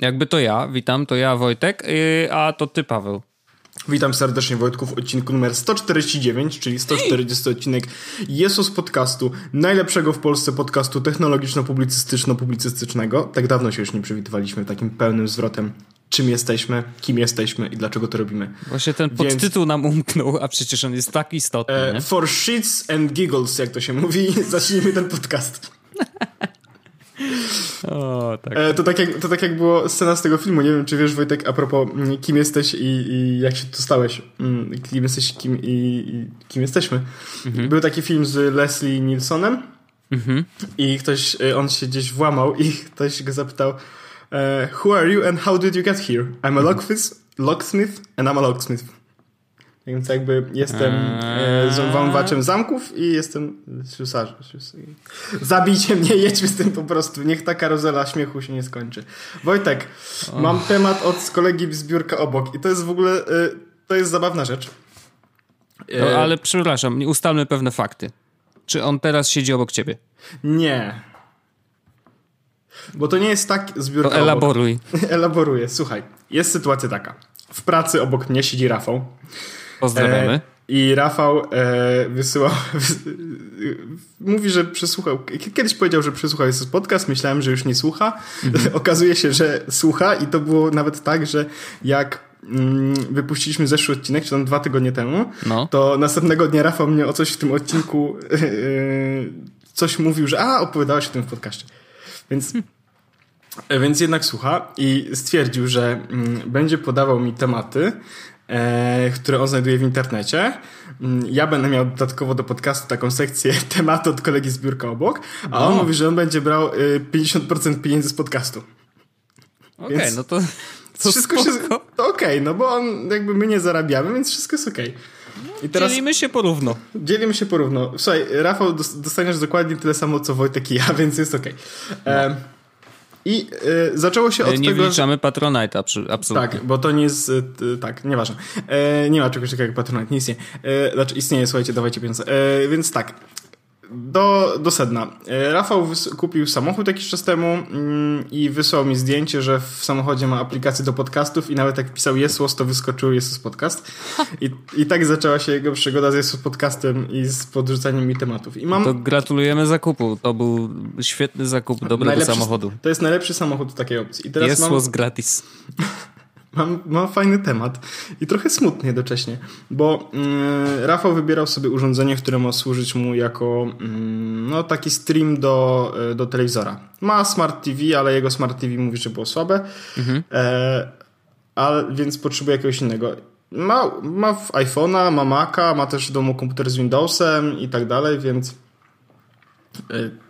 Jakby to ja, witam, to ja Wojtek, yy, a to ty Paweł. Witam serdecznie Wojtku w odcinku numer 149, czyli 140 odcinek Jesus Podcastu, najlepszego w Polsce podcastu technologiczno-publicystyczno-publicystycznego. Tak dawno się już nie przywitywaliśmy takim pełnym zwrotem, czym jesteśmy, kim jesteśmy i dlaczego to robimy. Właśnie ten podtytuł Więc, nam umknął, a przecież on jest tak istotny. E, for shits and giggles, jak to się mówi, zacznijmy ten podcast. O, tak. E, to, tak jak, to tak jak było scena z tego filmu. Nie wiem, czy wiesz, Wojtek, a propos mm, kim jesteś i, i jak się tu stałeś. Mm, kim jesteś kim i, i kim jesteśmy. Mhm. Był taki film z Leslie Nielsonem mhm. i ktoś, e, on się gdzieś włamał i ktoś go zapytał e, Who are you and how did you get here? I'm a mhm. locksmith, locksmith and I'm a locksmith. Więc jakby jestem e, wąwaczem zamków i jestem ślusarzem. Zabijcie mnie, jedźmy z tym po prostu. Niech ta karuzela śmiechu się nie skończy. Wojtek, oh. mam temat od kolegi z biurka obok i to jest w ogóle, e, to jest zabawna rzecz. No, ale przepraszam, ustalmy pewne fakty. Czy on teraz siedzi obok ciebie? Nie. Bo to nie jest tak z biurka to elaboruj. Obok. Elaboruję. Słuchaj, jest sytuacja taka. W pracy obok mnie siedzi Rafał. Pozdrawiamy. E, I Rafał e, wysyłał, mówi, że przesłuchał, kiedyś powiedział, że przesłuchał jest podcast, myślałem, że już nie słucha. Mhm. Okazuje się, że słucha i to było nawet tak, że jak mm, wypuściliśmy zeszły odcinek, czy tam dwa tygodnie temu, no. to następnego dnia Rafał mnie o coś w tym odcinku e, coś mówił, że a, opowiadałeś o tym w podcaście. Więc Więc jednak słucha i stwierdził, że mm, będzie podawał mi tematy, e, które on znajduje w internecie. Mm, ja będę miał dodatkowo do podcastu taką sekcję tematu od kolegi z biurka obok, a no. on mówi, że on będzie brał y, 50% pieniędzy z podcastu. Okej, okay, no to, to wszystko spoko. się. To okej, okay, no bo on jakby my nie zarabiamy, więc wszystko jest okej. Okay. I teraz, dzielimy się porówno. Dzielimy się porówno. Słuchaj, Rafał, dostaniesz dokładnie tyle samo co Wojtek i ja, więc jest okej. Okay. No. I y, zaczęło się od nie tego... Nie wliczamy Patronite'a, absolutnie. Tak, bo to nie jest... Y, tak, nieważne. E, nie ma czegoś takiego jak Patronite, nie istnieje. E, znaczy istnieje, słuchajcie, dawajcie pieniądze. E, więc tak, do, do sedna. E, Rafał kupił samochód jakiś czas temu mm, i wysłał mi zdjęcie, że w samochodzie ma aplikację do podcastów i nawet jak pisał Jesus, to wyskoczył Jesus Podcast. I, I tak zaczęła się jego przygoda z Jesus Podcastem i z podrzucaniem mi tematów. I mam... To gratulujemy zakupu. To był świetny zakup dobrego najlepszy, samochodu. To jest najlepszy samochód takiej opcji. I teraz Jesus mam... gratis. Mam, mam fajny temat i trochę smutny jednocześnie, bo yy, Rafał wybierał sobie urządzenie, które ma służyć mu jako yy, no, taki stream do, yy, do telewizora. Ma Smart TV, ale jego Smart TV mówi, że było słabe, mhm. e, a, więc potrzebuje jakiegoś innego. Ma, ma iPhone'a, ma Maca, ma też w domu komputer z Windowsem i tak dalej, więc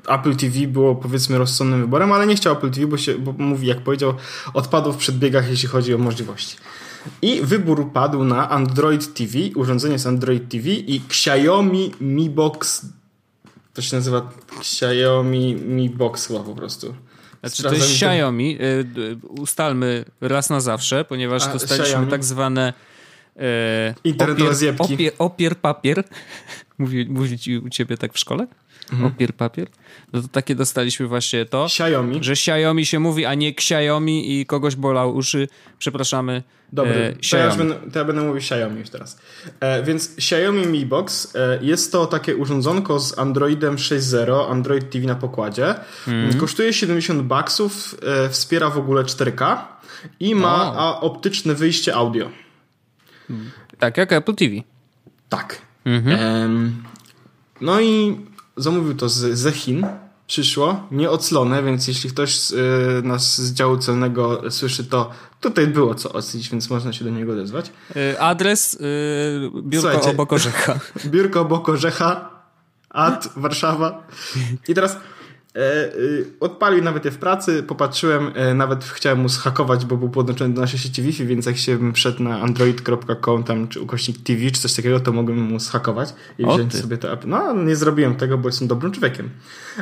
Apple TV było powiedzmy rozsądnym wyborem, ale nie chciał Apple TV, bo, się, bo mówi, jak powiedział, odpadł w przedbiegach, jeśli chodzi o możliwości. I wybór padł na Android TV, urządzenie z Android TV i Xiaomi Mi Box. To się nazywa Xiaomi Mi Box chyba po prostu. Znaczy, to jest Xiaomi. Y, ustalmy raz na zawsze, ponieważ A, dostaliśmy Xiaomi. tak zwane e, internetowe opier, opier, opier papier. Mówi, mówi ci u ciebie tak w szkole? mhm. opier papier, no to takie dostaliśmy właśnie to, Xiaomi. że Xiaomi się mówi, a nie Xiaomi i kogoś bolał uszy. Przepraszamy. Dobry, e, to, ja będę, to ja będę mówił Xiaomi już teraz. E, więc Xiaomi Mi Box e, jest to takie urządzonko z Androidem 6.0, Android TV na pokładzie. Mhm. Kosztuje 70 baksów, e, wspiera w ogóle 4K i ma a, optyczne wyjście audio. Tak jak Apple TV. Tak. Mhm. no i zamówił to z, ze Chin. Przyszło, nieoclone, więc jeśli ktoś z, y, nas z działu celnego słyszy, to tutaj było co oclić, więc można się do niego odezwać. Y, adres y, biurko Słuchajcie, obok Orzecha. biurko obok Orzecha, ad Warszawa. I teraz odpalił nawet je w pracy, popatrzyłem, e, nawet chciałem mu zhakować, bo był podłączony do naszej sieci Wi-Fi, więc jak się wszedł na android.com tam, czy ukośnik TV, czy coś takiego, to mogłem mu zhakować i o wziąć ty. sobie to. No, nie zrobiłem tego, bo jestem dobrym człowiekiem.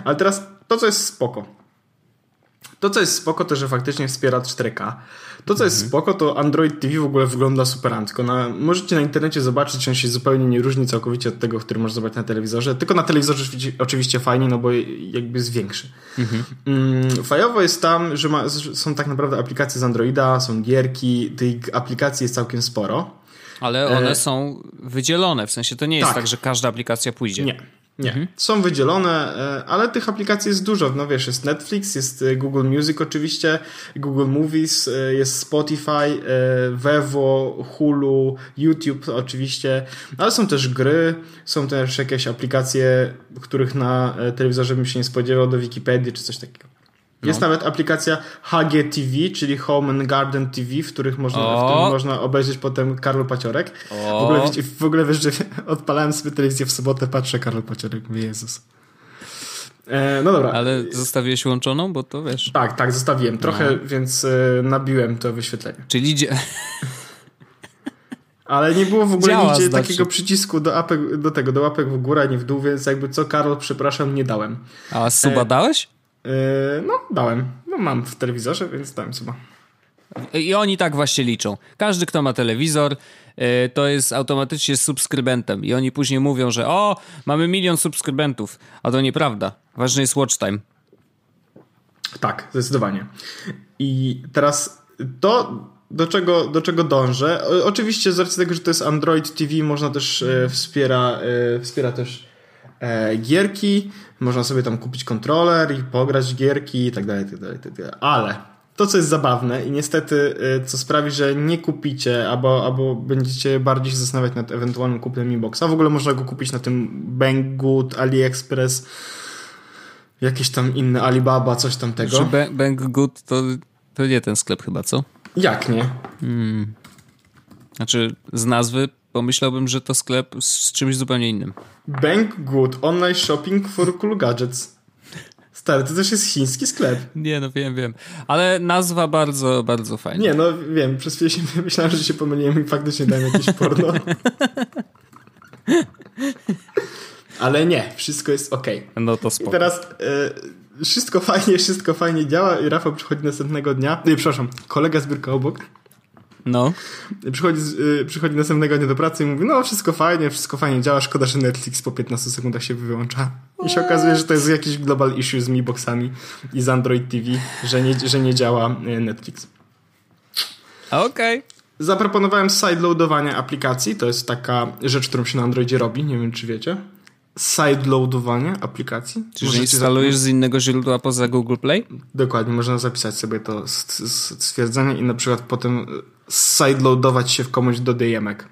Ale teraz to, co jest spoko. To, co jest spoko, to że faktycznie wspiera 4K. To, co jest spoko, to Android TV w ogóle wygląda super tylko na, możecie na internecie zobaczyć, on się zupełnie nie różni całkowicie od tego, który możesz zobaczyć na telewizorze. Tylko na telewizorze oczywiście fajnie, no bo jakby jest większy. Mhm. Mm, fajowo jest tam, że ma, są tak naprawdę aplikacje z Androida, są gierki, tych aplikacji jest całkiem sporo. Ale one e... są wydzielone, w sensie to nie jest tak, tak że każda aplikacja pójdzie. Nie. Nie, mhm. są wydzielone, e, ale tych aplikacji jest dużo. No wiesz, jest Netflix, jest e, Google Music oczywiście, Google Movies, e, jest Spotify, Vevo, Hulu, YouTube oczywiście, ale są też gry, są też jakieś aplikacje, których na telewizorze bym się nie spodziewał, do Wikipedii czy coś takiego. No. Jest nawet aplikacja HGTV, czyli Home and Garden TV, w których można, w którym można obejrzeć potem Karol Paciorek. W ogóle, w ogóle wiesz, że odpalałem sobie telewizję w sobotę, patrzę Karol Paciorek, mówię Jezus. E, no dobra. Ale zostawiłeś łączoną, bo to wiesz. Tak, tak, zostawiłem. Trochę, no. więc e, nabiłem to wyświetlenie. Czyli idzie. Ale nie było w ogóle Działa, nigdzie znaczy. takiego przycisku do, apek, do tego, do łapek w górę, ani w dół, więc jakby co, Karol, przepraszam, nie dałem. A suba e, dałeś? Yy, no, dałem. No, mam w telewizorze, więc dałem sobie. I oni tak właśnie liczą. Każdy, kto ma telewizor, yy, to jest automatycznie subskrybentem. I oni później mówią, że o, mamy milion subskrybentów. A to nieprawda. Ważny jest watch time. Tak, zdecydowanie. I teraz to, do czego, do czego dążę. Oczywiście z racji tego, że to jest Android TV, można też e, wspiera, e, wspiera też e, gierki, można sobie tam kupić kontroler i pograć gierki i tak dalej, tak dalej, tak dalej. Ale to, co jest zabawne i niestety, e, co sprawi, że nie kupicie, albo, albo będziecie bardziej się zastanawiać nad ewentualnym kupnem inboxa. W ogóle można go kupić na tym Banggood, AliExpress, jakieś tam inne Alibaba, coś tam tego. Czy Banggood to, to nie ten sklep chyba, co? Jak nie? Hmm. Znaczy, z nazwy pomyślałbym, że to sklep z czymś zupełnie innym. Banggood, online shopping for cool gadgets. Stary, to też jest chiński sklep. Nie, no wiem, wiem. Ale nazwa bardzo, bardzo fajna. Nie, no wiem, przez chwilę się myślałem, że się pomyliłem i faktycznie dałem jakieś porno. Ale nie, wszystko jest ok. No to spoko. I teraz y, wszystko fajnie, wszystko fajnie działa i Rafał przychodzi następnego dnia. Nie, przepraszam, kolega z biurka obok no. Przychodzi, yy, przychodzi następnego dnia do pracy i mówi, no wszystko fajnie, wszystko fajnie działa, szkoda, że Netflix po 15 sekundach się wyłącza. I się okazuje, że to jest jakiś global issue z Mi Boxami i z Android TV, że nie, że nie działa y, Netflix. Okej. Okay. Zaproponowałem sideloadowanie aplikacji, to jest taka rzecz, którą się na Androidzie robi, nie wiem czy wiecie. Sideloadowanie aplikacji. Czyli że instalujesz z innego źródła poza Google Play? Dokładnie, można zapisać sobie to stwierdzenie i na przykład potem sideloadować się w komuś do DM-ek.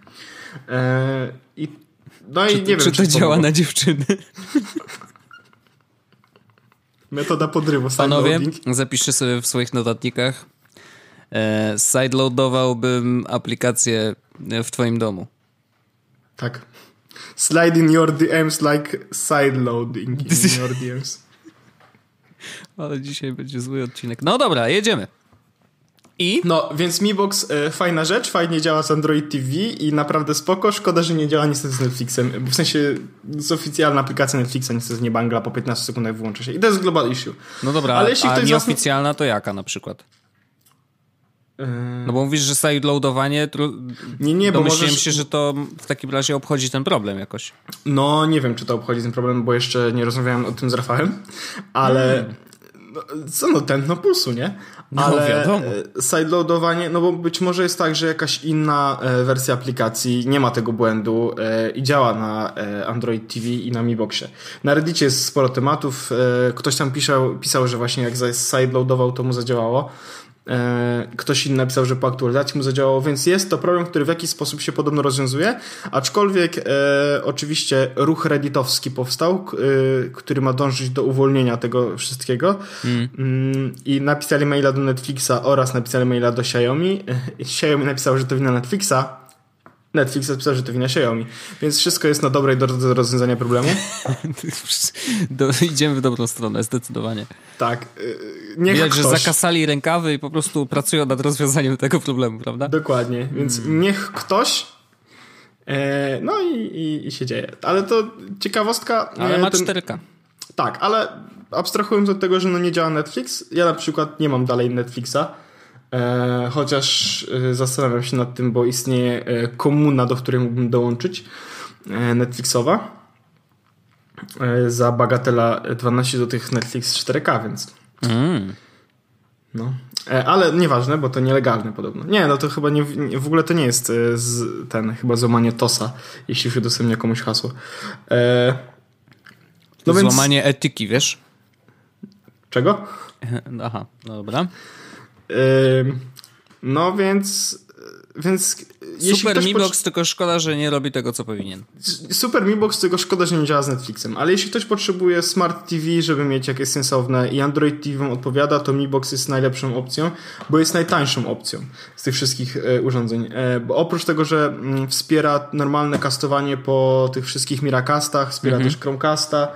Eee, I no czy, i nie czy wiem, to czy działa na dziewczyny. Metoda podrywu. Panowie, zapiszcie sobie w swoich notatnikach. E, sideloadowałbym aplikację w twoim domu. Tak. Slide in your DMs like sideloading in your DMs. Ale dzisiaj będzie zły odcinek. No dobra, jedziemy. I? No, więc Mi Box y, fajna rzecz, fajnie działa z Android TV i naprawdę spoko. Szkoda, że nie działa niestety z Netflixem. W sensie z oficjalna aplikacja Netflixa niestety nie bangla, po 15 sekundach wyłącza się. I to jest global issue. No dobra, ale jeśli a ktoś nieoficjalna to jaka na przykład? No bo mówisz, że sideloadowanie, nie, nie, bo możesz... się, że to w takim razie obchodzi ten problem jakoś. No, nie wiem, czy to obchodzi ten problem, bo jeszcze nie rozmawiałem o tym z Rafałem, ale hmm. No, co no, ten no pulsu, nie? No, ale wiadomo. E, sideloadowanie, no bo być może jest tak, że jakaś inna e, wersja aplikacji nie ma tego błędu e, i działa na Android TV i na Mi Boxie. Na Reddicie jest sporo tematów. Ktoś tam pisał, pisał że właśnie jak sideloadował, to mu zadziałało. E, ktoś inny napisał, że po aktualizacji mu zadziałało, więc jest to problem, który w jakiś sposób się podobno rozwiązuje, aczkolwiek e, oczywiście ruch redditowski powstał, e, który ma dążyć do uwolnienia tego wszystkiego mm. Mm, i napisali maila do Netflixa oraz napisali maila do Xiaomi. E, Xiaomi napisał, że to wina Netflixa, Netflix napisał, że to wina Xiaomi. Więc wszystko jest na dobrej drodze do rozwiązania problemu. do, idziemy w dobrą stronę, zdecydowanie. Tak. Niech Widać, ktoś... że zakasali rękawy i po prostu pracują nad rozwiązaniem tego problemu, prawda? Dokładnie. Więc hmm. niech ktoś e, no i, i, i, się dzieje. Ale to ciekawostka. Ale ma ten... 4K. Tak, ale abstrahując od tego, że no nie działa Netflix, ja na przykład nie mam dalej Netflixa, e, chociaż e, zastanawiam się nad tym, bo istnieje e, komuna, do której mógłbym dołączyć, e, Netflixowa. E, za bagatela 12 do tych Netflix 4K, więc. Mm. No. E, ale nieważne, bo to nielegalne podobno. Nie, no to chyba nie, w ogóle to nie jest e, z, ten, chyba złamanie TOSa, jeśli się udostępnia komuś hasło. E, no złamanie więc... etyki, wiesz? Czego? Aha, no dobra. E, no więc więc Super Mi Box, tylko szkoda, że nie robi tego, co powinien. Super Mi Box, tylko szkoda, że nie działa z Netflixem. Ale jeśli ktoś potrzebuje Smart TV, żeby mieć jakieś sensowne i Android TV odpowiada, to Mi Box jest najlepszą opcją, bo jest najtańszą opcją z tych wszystkich e, urządzeń. E, bo oprócz tego, że mm, wspiera normalne kastowanie po tych wszystkich Miracastach, wspiera mhm. też Chromecasta,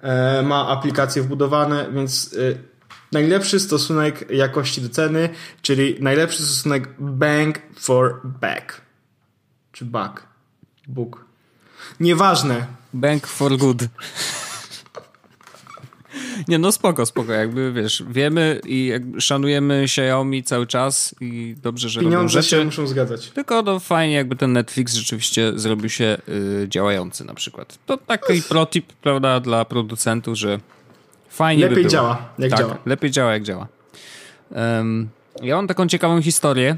e, ma aplikacje wbudowane, więc e, najlepszy stosunek jakości do ceny, czyli najlepszy stosunek bang for back. Czy back? Book. Nieważne. Bank for good. Nie, no spoko, spoko, jakby wiesz, wiemy i szanujemy Xiaomi cały czas i dobrze, że Pieniądze się muszą zgadzać. Tylko no fajnie, jakby ten Netflix rzeczywiście zrobił się y, działający na przykład. To taki protip, prawda, dla producentów, że Fajnie Lepiej by działa, jak tak, działa. Lepiej działa, jak działa. Um, ja mam taką ciekawą historię.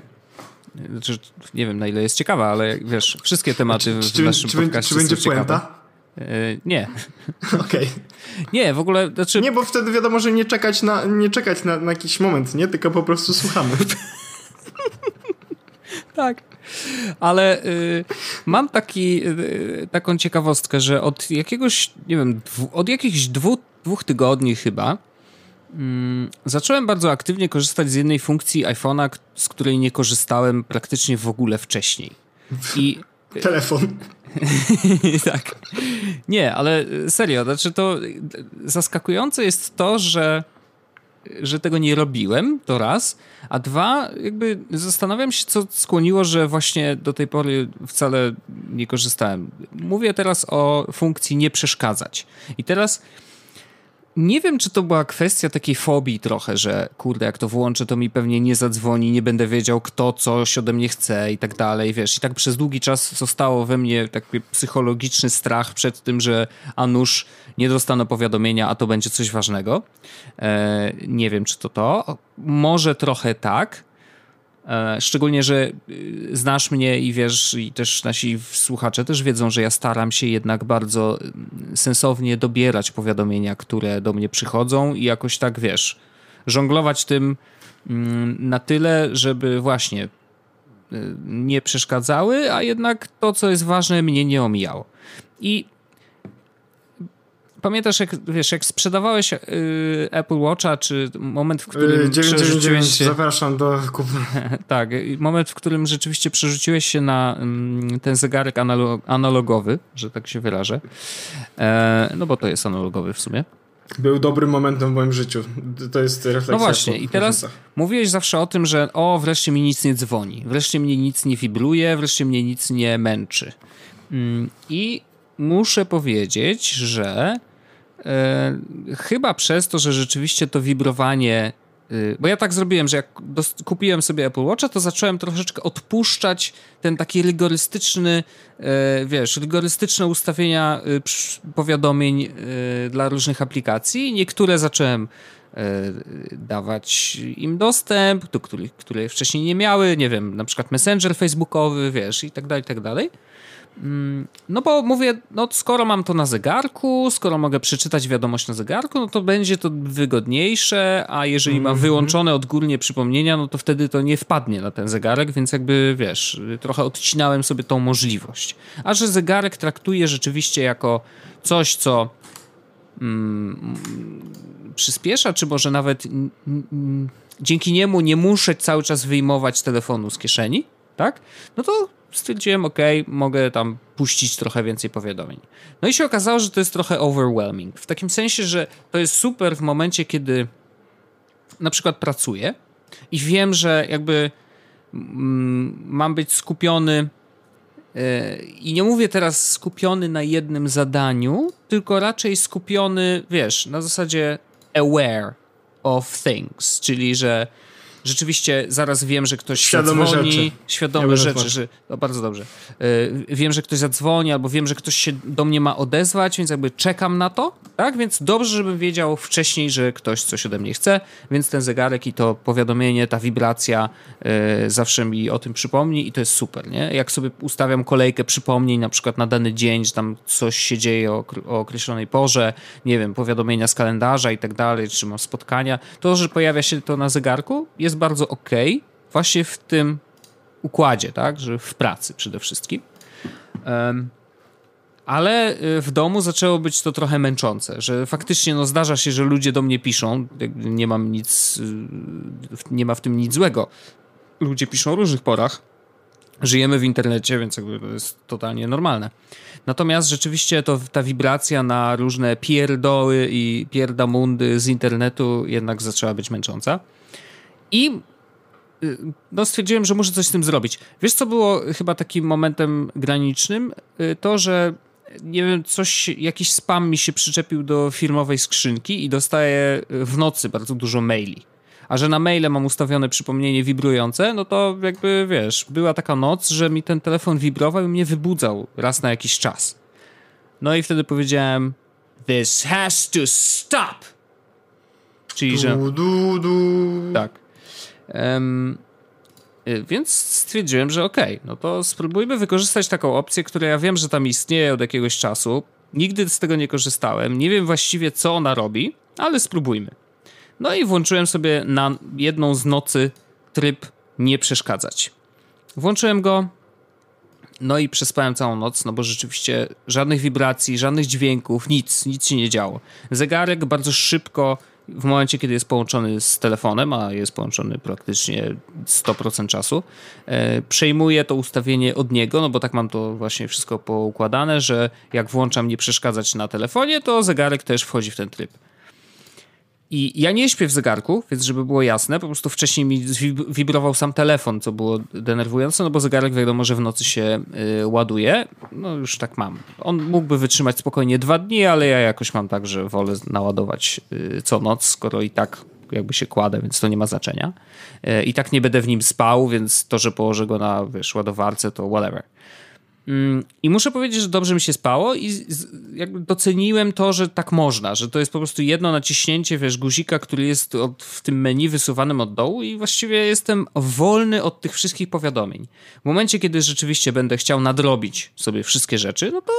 Znaczy, nie wiem, na ile jest ciekawa, ale wiesz, wszystkie tematy w czy, naszym czy, podcaście czy będzie są puenta? E, nie. Okej. Okay. Nie, w ogóle... Znaczy... Nie, bo wtedy wiadomo, że nie czekać na, nie czekać na, na jakiś moment, nie? Tylko po prostu słuchamy. tak. Ale y, mam taki, y, taką ciekawostkę, że od jakiegoś, nie wiem, dwu, od jakichś dwóch dwóch tygodni chyba mm, zacząłem bardzo aktywnie korzystać z jednej funkcji iPhone'a, z której nie korzystałem praktycznie w ogóle wcześniej. I telefon. tak. Nie, ale serio, znaczy to zaskakujące jest to, że że tego nie robiłem, to raz, a dwa, jakby zastanawiam się, co skłoniło, że właśnie do tej pory wcale nie korzystałem. Mówię teraz o funkcji nie przeszkadzać. I teraz nie wiem, czy to była kwestia takiej fobii trochę, że kurde, jak to włączę, to mi pewnie nie zadzwoni, nie będę wiedział, kto coś ode mnie chce i tak dalej, wiesz. I tak przez długi czas zostało we mnie taki psychologiczny strach przed tym, że a nuż nie dostanę powiadomienia, a to będzie coś ważnego. E, nie wiem, czy to to. Może trochę tak, szczególnie, że y, znasz mnie i wiesz, i też nasi słuchacze też wiedzą, że ja staram się jednak bardzo y, sensownie dobierać powiadomienia, które do mnie przychodzą i jakoś tak wiesz, żonglować tym mm, na tyle, żeby właśnie y, nie przeszkadzały, a jednak to, co jest ważne, mnie nie omijało. I pamiętasz, jak, wiesz, jak sprzedawałeś y, Apple Watcha, czy moment, w którym yy, 999, się... zapraszam do kupy. tak, moment, w którym rzeczywiście przerzuciłeś się na y, ten zegarek analog, analogowy, że tak się wyrażę. E, no bo to jest analogowy w sumie. Był dobrym momentem w moim życiu. To jest refleksja. No właśnie, i teraz mówiłeś zawsze o tym, że o, wreszcie mi nic nie dzwoni, wreszcie mnie nic nie wibruje, wreszcie mnie nic nie męczy. Mm, I muszę powiedzieć, że chyba przez to, że rzeczywiście to wibrowanie y, bo ja tak zrobiłem, że jak kupiłem sobie Apple Watcha, to zacząłem troszeczkę odpuszczać ten taki rygorystyczny, e, wiesz, rygorystyczne ustawienia y, powiadomień y, dla różnych aplikacji. Niektóre zacząłem e, dawać im dostęp, do których, które wcześniej nie miały, nie wiem, na przykład Messenger facebookowy, wiesz, i tak dalej, i tak dalej. Mm, no bo mówię, no skoro mam to na zegarku, skoro mogę przeczytać wiadomość na zegarku, no to będzie to wygodniejsze, a jeżeli mam mhm. wyłączone odgórnie przypomnienia, no to wtedy to nie wpadnie na ten zegarek, więc jakby wiesz, trochę odcinałem sobie tą możliwość. A że zegarek traktuje rzeczywiście jako coś, co mm, przyspiesza, czy może nawet mm, dzięki niemu nie muszę cały czas wyjmować telefonu z kieszeni, tak? No to stwierdziłem, ok, mogę tam puścić trochę więcej powiadomień. No i się okazało, że to jest trochę overwhelming. W takim sensie, że to jest super w momencie, kiedy na przykład pracuję i wiem, że jakby mm, mam być skupiony yy, i nie mówię teraz skupiony na jednym zadaniu, tylko raczej skupiony, wiesz, na zasadzie aware of things, czyli że rzeczywiście zaraz wiem, że ktoś świadome zadzwoni, rzeczy. świadome ja rzeczy, że no bardzo dobrze. Yy, wiem, że ktoś zadzwoni, albo wiem, że ktoś się do mnie ma odezwać, więc jakby czekam na to, tak? Więc dobrze, żebym wiedział wcześniej, że ktoś coś ode mnie chce, więc ten zegarek i to powiadomienie, ta wibracja yy, zawsze mi o tym przypomni i to jest super, nie? Jak sobie ustawiam kolejkę przypomnień na przykład na dany dzień, że tam coś się dzieje o, o określonej porze, nie wiem, powiadomienia z kalendarza i tak dalej, czy mam spotkania, to, że pojawia się to na zegarku jest bardzo ok, właśnie w tym układzie, tak, że w pracy przede wszystkim. Um, ale y, w domu zaczęło być to trochę męczące, że faktycznie no, zdarza się, że ludzie do mnie piszą, nie mam nic, y, nie ma w tym nic złego. Ludzie piszą o różnych porach, żyjemy w internecie, więc jakby to jest totalnie normalne. Natomiast rzeczywiście to ta wibracja na różne pierdoły i pierdamundy z internetu jednak zaczęła być męcząca. I y, no stwierdziłem, że muszę coś z tym zrobić. Wiesz, co było chyba takim momentem granicznym? Y, to, że nie wiem, coś, jakiś spam mi się przyczepił do firmowej skrzynki i dostaję w nocy bardzo dużo maili. A że na maile mam ustawione przypomnienie wibrujące, no to jakby wiesz, była taka noc, że mi ten telefon wibrował i mnie wybudzał raz na jakiś czas. No i wtedy powiedziałem: This has to stop! Czyli, że. Du, du, du. Tak. Um, więc stwierdziłem, że okej, okay, no to spróbujmy wykorzystać taką opcję, która ja wiem, że tam istnieje od jakiegoś czasu. Nigdy z tego nie korzystałem. Nie wiem właściwie, co ona robi, ale spróbujmy. No i włączyłem sobie na jedną z nocy tryb nie przeszkadzać. Włączyłem go, no i przespałem całą noc, no bo rzeczywiście żadnych wibracji, żadnych dźwięków, nic, nic się nie działo. Zegarek bardzo szybko w momencie, kiedy jest połączony z telefonem, a jest połączony praktycznie 100% czasu, e, przejmuję to ustawienie od niego, no bo tak mam to właśnie wszystko poukładane, że jak włączam nie przeszkadzać na telefonie, to zegarek też wchodzi w ten tryb. I ja nie śpię w zegarku, więc żeby było jasne, po prostu wcześniej mi wibrował sam telefon, co było denerwujące, no bo zegarek wiadomo, że w nocy się y, ładuje. No już tak mam. On mógłby wytrzymać spokojnie dwa dni, ale ja jakoś mam tak, że wolę naładować y, co noc, skoro i tak jakby się kładę, więc to nie ma znaczenia. Y, I tak nie będę w nim spał, więc to, że położę go na wiesz, ładowarce, to whatever. Mm, I muszę powiedzieć, że dobrze mi się spało i jakby doceniłem to, że tak można, że to jest po prostu jedno naciśnięcie, wiesz, guzika, który jest od, w tym menu wysuwanym od dołu i właściwie jestem wolny od tych wszystkich powiadomień. W momencie, kiedy rzeczywiście będę chciał nadrobić sobie wszystkie rzeczy, no to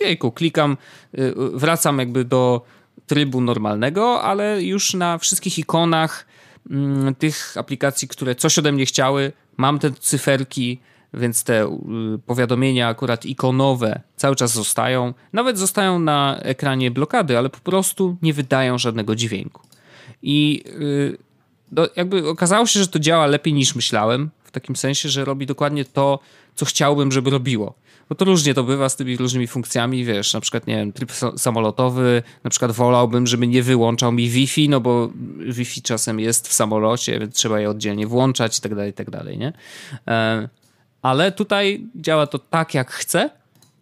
jejku, klikam, y, wracam jakby do trybu normalnego, ale już na wszystkich ikonach mm, tych aplikacji, które coś ode mnie chciały, mam te cyferki, więc te y, powiadomienia akurat ikonowe cały czas zostają. Nawet zostają na ekranie blokady, ale po prostu nie wydają żadnego dźwięku. I no, jakby okazało się, że to działa lepiej niż myślałem, w takim sensie, że robi dokładnie to, co chciałbym, żeby robiło. Bo to różnie to bywa z tymi różnymi funkcjami, wiesz, na przykład, nie wiem, tryb samolotowy, na przykład wolałbym, żeby nie wyłączał mi Wi-Fi, no bo Wi-Fi czasem jest w samolocie, więc trzeba je oddzielnie włączać i tak dalej, i tak dalej, nie? Ale tutaj działa to tak, jak chcę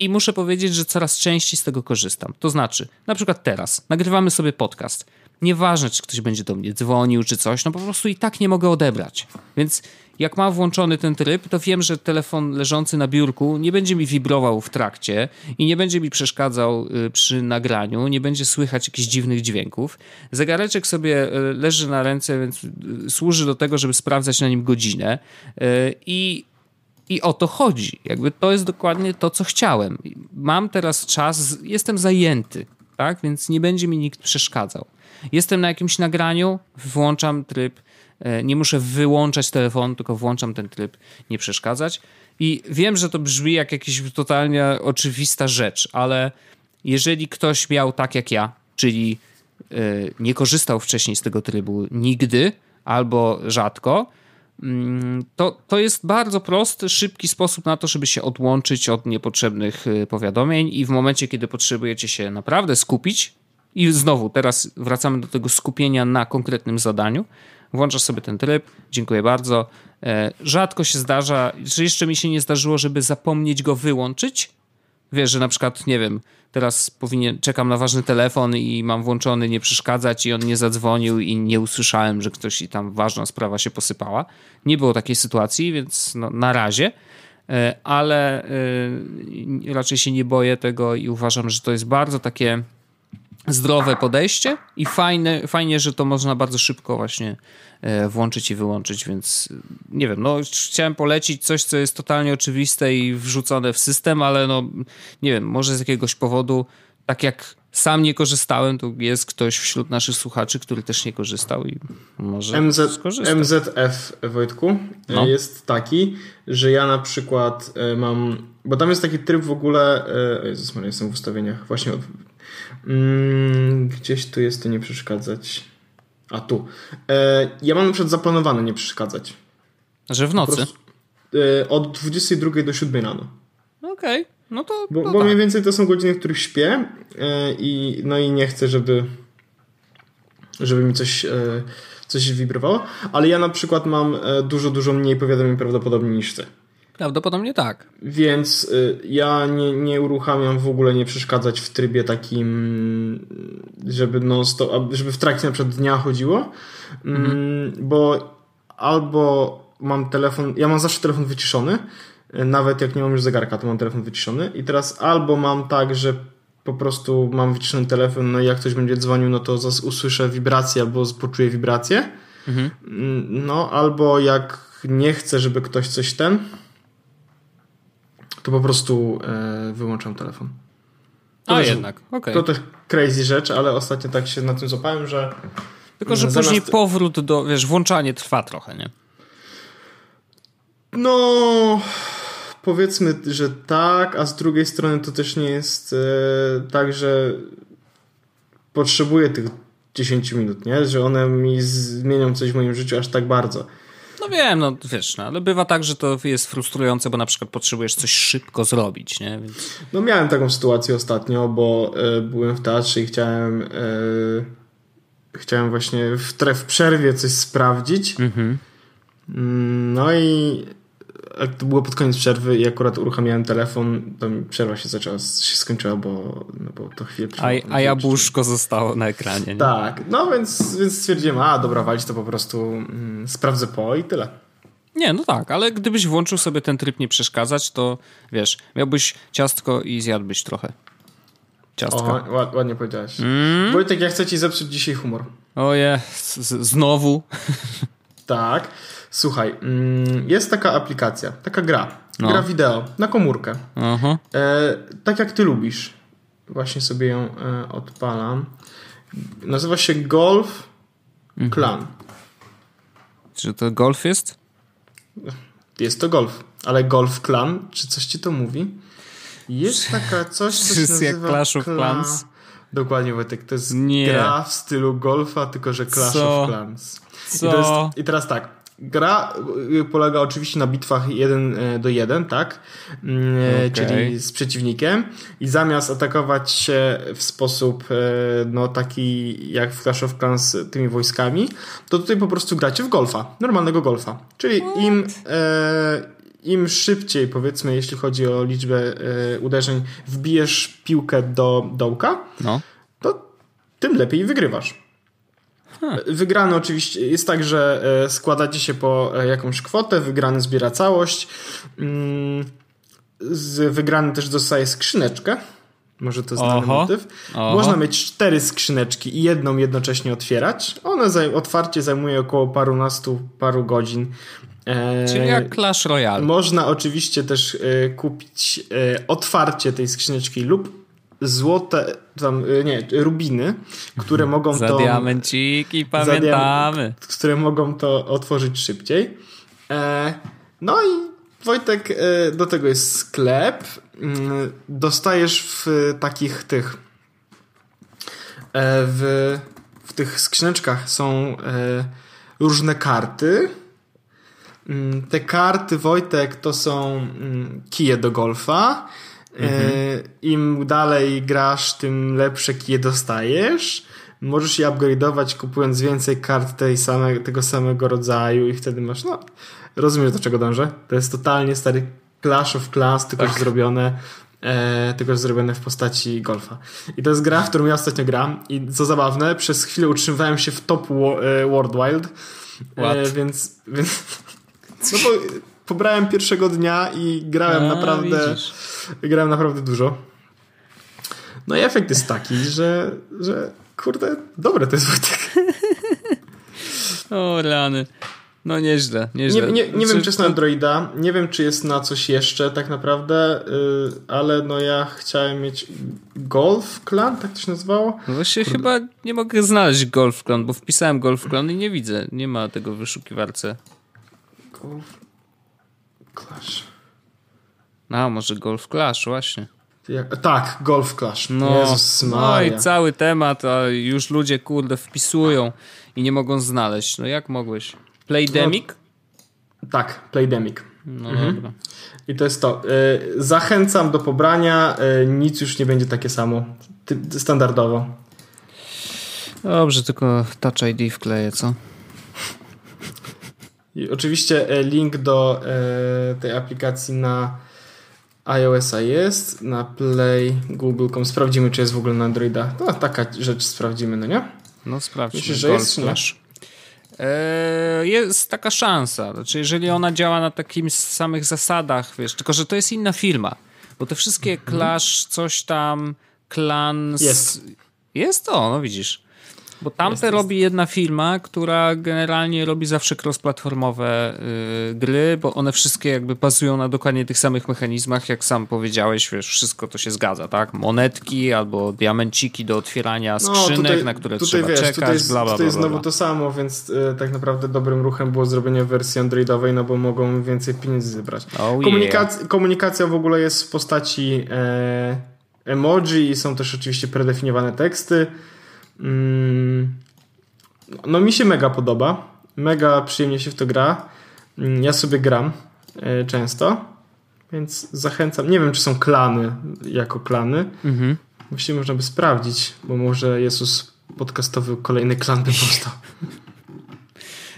i muszę powiedzieć, że coraz częściej z tego korzystam. To znaczy, na przykład teraz nagrywamy sobie podcast. Nieważne, czy ktoś będzie do mnie dzwonił, czy coś, no po prostu i tak nie mogę odebrać. Więc jak mam włączony ten tryb, to wiem, że telefon leżący na biurku nie będzie mi wibrował w trakcie i nie będzie mi przeszkadzał y, przy nagraniu, nie będzie słychać jakichś dziwnych dźwięków. Zegareczek sobie y, leży na ręce, więc y, służy do tego, żeby sprawdzać na nim godzinę i i o to chodzi. Jakby to jest dokładnie to, co chciałem. Mam teraz czas, jestem zajęty, tak? Więc nie będzie mi nikt przeszkadzał. Jestem na jakimś nagraniu, włączam tryb, e, nie muszę wyłączać telefonu, tylko włączam ten tryb, nie przeszkadzać. I wiem, że to brzmi jak jakaś totalnie oczywista rzecz, ale jeżeli ktoś miał tak jak ja, czyli e, nie korzystał wcześniej z tego trybu nigdy albo rzadko, to, to jest bardzo prosty, szybki sposób na to, żeby się odłączyć od niepotrzebnych y, powiadomień i w momencie, kiedy potrzebujecie się naprawdę skupić i znowu teraz wracamy do tego skupienia na konkretnym zadaniu, włączasz sobie ten tryb, dziękuję bardzo. E, rzadko się zdarza, że jeszcze mi się nie zdarzyło, żeby zapomnieć go wyłączyć, wiesz, że na przykład, nie wiem, teraz powinien, czekam na ważny telefon i mam włączony nie przeszkadzać i on nie zadzwonił i nie usłyszałem, że ktoś i tam ważna sprawa się posypała. Nie było takiej sytuacji, więc no, na razie, e, ale y, raczej się nie boję tego i uważam, że to jest bardzo takie zdrowe podejście i fajne, fajnie, że to można bardzo szybko właśnie e, włączyć i wyłączyć, więc nie wiem, no chciałem polecić coś, co jest totalnie oczywiste i wrzucone w system, ale no nie wiem, może z jakiegoś powodu, tak jak sam nie korzystałem, to jest ktoś wśród naszych słuchaczy, który też nie korzystał i może MZ, skorzysta. MZF, Wojtku, no. jest taki, że ja na przykład e, mam, bo tam jest taki tryb w ogóle, e, Jezus Maria, jestem w ustawieniach, właśnie Mm, gdzieś tu jest to nie przeszkadzać. A tu. E, ja mam na przykład zaplanowane nie przeszkadzać. Że w nocy? Prostu, e, od 22 do 7 rano. Okej. Okay. No to. Bo, bo tak. mniej więcej to są godziny, w których śpię e, i no i nie chcę, żeby żeby mi coś, e, coś wibrowało, ale ja na przykład mam e, dużo, dużo mniej powiadomień prawdopodobnie niż ty. Prawdopodobnie tak. Więc y, ja nie, nie uruchamiam w ogóle nie przeszkadzać w trybie takim, żeby non stop, żeby w trakcie na przykład dnia chodziło, mm, mhm. bo albo mam telefon, ja mam zawsze telefon wyciszony, y, nawet jak nie mam już zegarka, to mam telefon wyciszony i teraz albo mam tak, że po prostu mam wyciszony telefon, no i jak ktoś będzie dzwonił, no to usłyszę wibrację albo poczuję wibrację. Mhm. Mm, no, albo jak nie chcę, żeby ktoś coś ten, to po prostu e, wyłączam telefon. To A jednak, Okay. To też crazy rzecz, ale ostatnio tak się na tym złapałem, że... Tylko, że zamiast... później powrót do, wiesz, włączanie trwa trochę, nie? No, powiedzmy, że tak, a z drugiej strony to też nie jest e, tak, że potrzebuję tych 10 minut, nie? Że one mi zmienią coś w moim życiu aż tak bardzo. No wiem, no wiesz, no, ale bywa tak, że to jest frustrujące, bo na przykład potrzebujesz coś szybko zrobić, nie? Więc... No miałem taką sytuację ostatnio, bo y, byłem w teatrze i chciałem y, chciałem właśnie w, w przerwie coś sprawdzić. Mhm. Mm, no i to było pod koniec przerwy i akurat uruchamiałem telefon, to mi przerwa się zaczęła, się skończyła, bo, no bo to chwilę A, a jabłuszko zostało na ekranie. Nie? Tak, no więc, więc stwierdziłem, a dobra, walić to po prostu mm, sprawdzę po i tyle. Nie, no tak, ale gdybyś włączył sobie ten tryb nie przeszkadzać, to wiesz, miałbyś ciastko i zjadłbyś trochę. Ciastka. O, ładnie powiedziałeś. Mm? Wojtek, ja chcę ci zepsuć dzisiaj humor. Oje, znowu. Tak. Słuchaj, mm, jest taka aplikacja, taka gra, no. gra wideo na komórkę. Uh-huh. E, tak jak ty lubisz. Właśnie sobie ją e, odpalam. Nazywa się Golf mhm. Clan. Czy to golf jest? Jest to golf, ale Golf Clan, czy coś ci to mówi? Jest taka coś, co się nazywa jak Clash of Clans? Dokładnie, Wojtek. To jest Nie. gra w stylu golfa, tylko że Clash Co? of Clans. Co? I, jest, I teraz tak. Gra y, polega oczywiście na bitwach 1 e, do 1, tak? Mm, e, okay. Czyli z przeciwnikiem i zamiast atakować się w sposób e, no taki jak w Clash of Clans tymi wojskami, to tutaj po prostu gracie w golfa, normalnego golfa. Czyli im im szybciej, powiedzmy, jeśli chodzi o liczbę uderzeń, wbijesz piłkę do dołka, no. to tym lepiej wygrywasz. Wygrany oczywiście jest tak, że e, składacie się po e, jakąś kwotę, wygrany zbiera całość. Mm, z wygrany też dostaje skrzyneczkę. Może to znany oho, motyw. Oho. Można mieć cztery skrzyneczki i jedną jednocześnie otwierać. One zaj otwarcie zajmuje około parunastu, paru godzin. E, Czyli jak Clash Royale. Można oczywiście też kupić otwarcie tej skrzyneczki lub złote, tam, y, nie, rubiny, które mhm. mogą za to... diamenciki, pamiętamy. Za które mogą to otworzyć szybciej. E, no i Wojtek, e, do tego jest sklep. Mm, dostajesz w takich tych e, w, w tych skrzyneczkach są różne karty. Mm, te karty, Wojtek, to są mm, kije do golfa Mhm. Im dalej grasz, tym lepsze kije dostajesz. Możesz je upgrade'ować kupując więcej kart tej same, tego samego rodzaju i wtedy masz, no, rozumiesz do czego dążę? To jest totalnie stary Clash of Clans, tylko tak. zrobione e, tylko że zrobione w postaci golfa. I to jest gra, w którą ja ostatnio gram i co zabawne, przez chwilę utrzymywałem się w top e, World Wild, e, więc, więc no bo pobrałem pierwszego dnia i grałem A, naprawdę widzisz. grałem naprawdę dużo. No i efekt jest taki, że, że kurde, dobre to jest Wojtek. o rany. No nieźle, nieźle. Nie, nie, nie wiem, czy jest na Androida, nie wiem, czy jest na coś jeszcze tak naprawdę, yy, ale no ja chciałem mieć Golf Clan, tak to się nazywało? No właśnie Kurde. chyba nie mogę znaleźć Golf Clan, bo wpisałem Golf Clan i nie widzę, nie ma tego w wyszukiwarce. Golf Clash. A, może Golf Clash, właśnie. Tak, Golf Clash. No, Jezus no i cały temat, a już ludzie kurde wpisują i nie mogą znaleźć. No jak mogłeś? Playdemic? No, tak, Playdemic. No mhm. dobra. I to jest to. Y, zachęcam do pobrania. Y, nic już nie będzie takie samo. Standardowo. Dobrze, tylko Touch ID wkleję, co? I oczywiście e, link do e, tej aplikacji na iOS-a jest, na Play, Google.com. Sprawdzimy, czy jest w ogóle na Androida. To taka rzecz sprawdzimy, no nie? No sprawdźmy. Myślisz, że jest, E, jest taka szansa. Znaczy, jeżeli ona działa na takich samych zasadach, wiesz, tylko że to jest inna firma. Bo te wszystkie mhm. Clash, coś tam, Clans. Jest. Jest to, no widzisz. Bo tamte jest, robi jedna firma, która generalnie robi zawsze cross-platformowe yy, gry, bo one wszystkie jakby bazują na dokładnie tych samych mechanizmach, jak sam powiedziałeś, wiesz, wszystko to się zgadza, tak? Monetki albo diamenciki do otwierania skrzynek, no, tutaj, na które tutaj, trzeba wiesz, czekać, tutaj jest, bla, bla, Tutaj jest znowu to samo, więc yy, tak naprawdę dobrym ruchem było zrobienie wersji androidowej, no bo mogą więcej pieniędzy zebrać. Oh, Komunikac yeah. Komunikacja w ogóle jest w postaci e, emoji i są też oczywiście predefiniowane teksty. Mm, no mi się mega podoba. Mega przyjemnie się w to gra. Mm, ja sobie gram e, często, więc zachęcam. Nie wiem, czy są klany jako klany. Mhm. Właściwie można by sprawdzić, bo może Jezus podcastowy kolejny klan by powstał.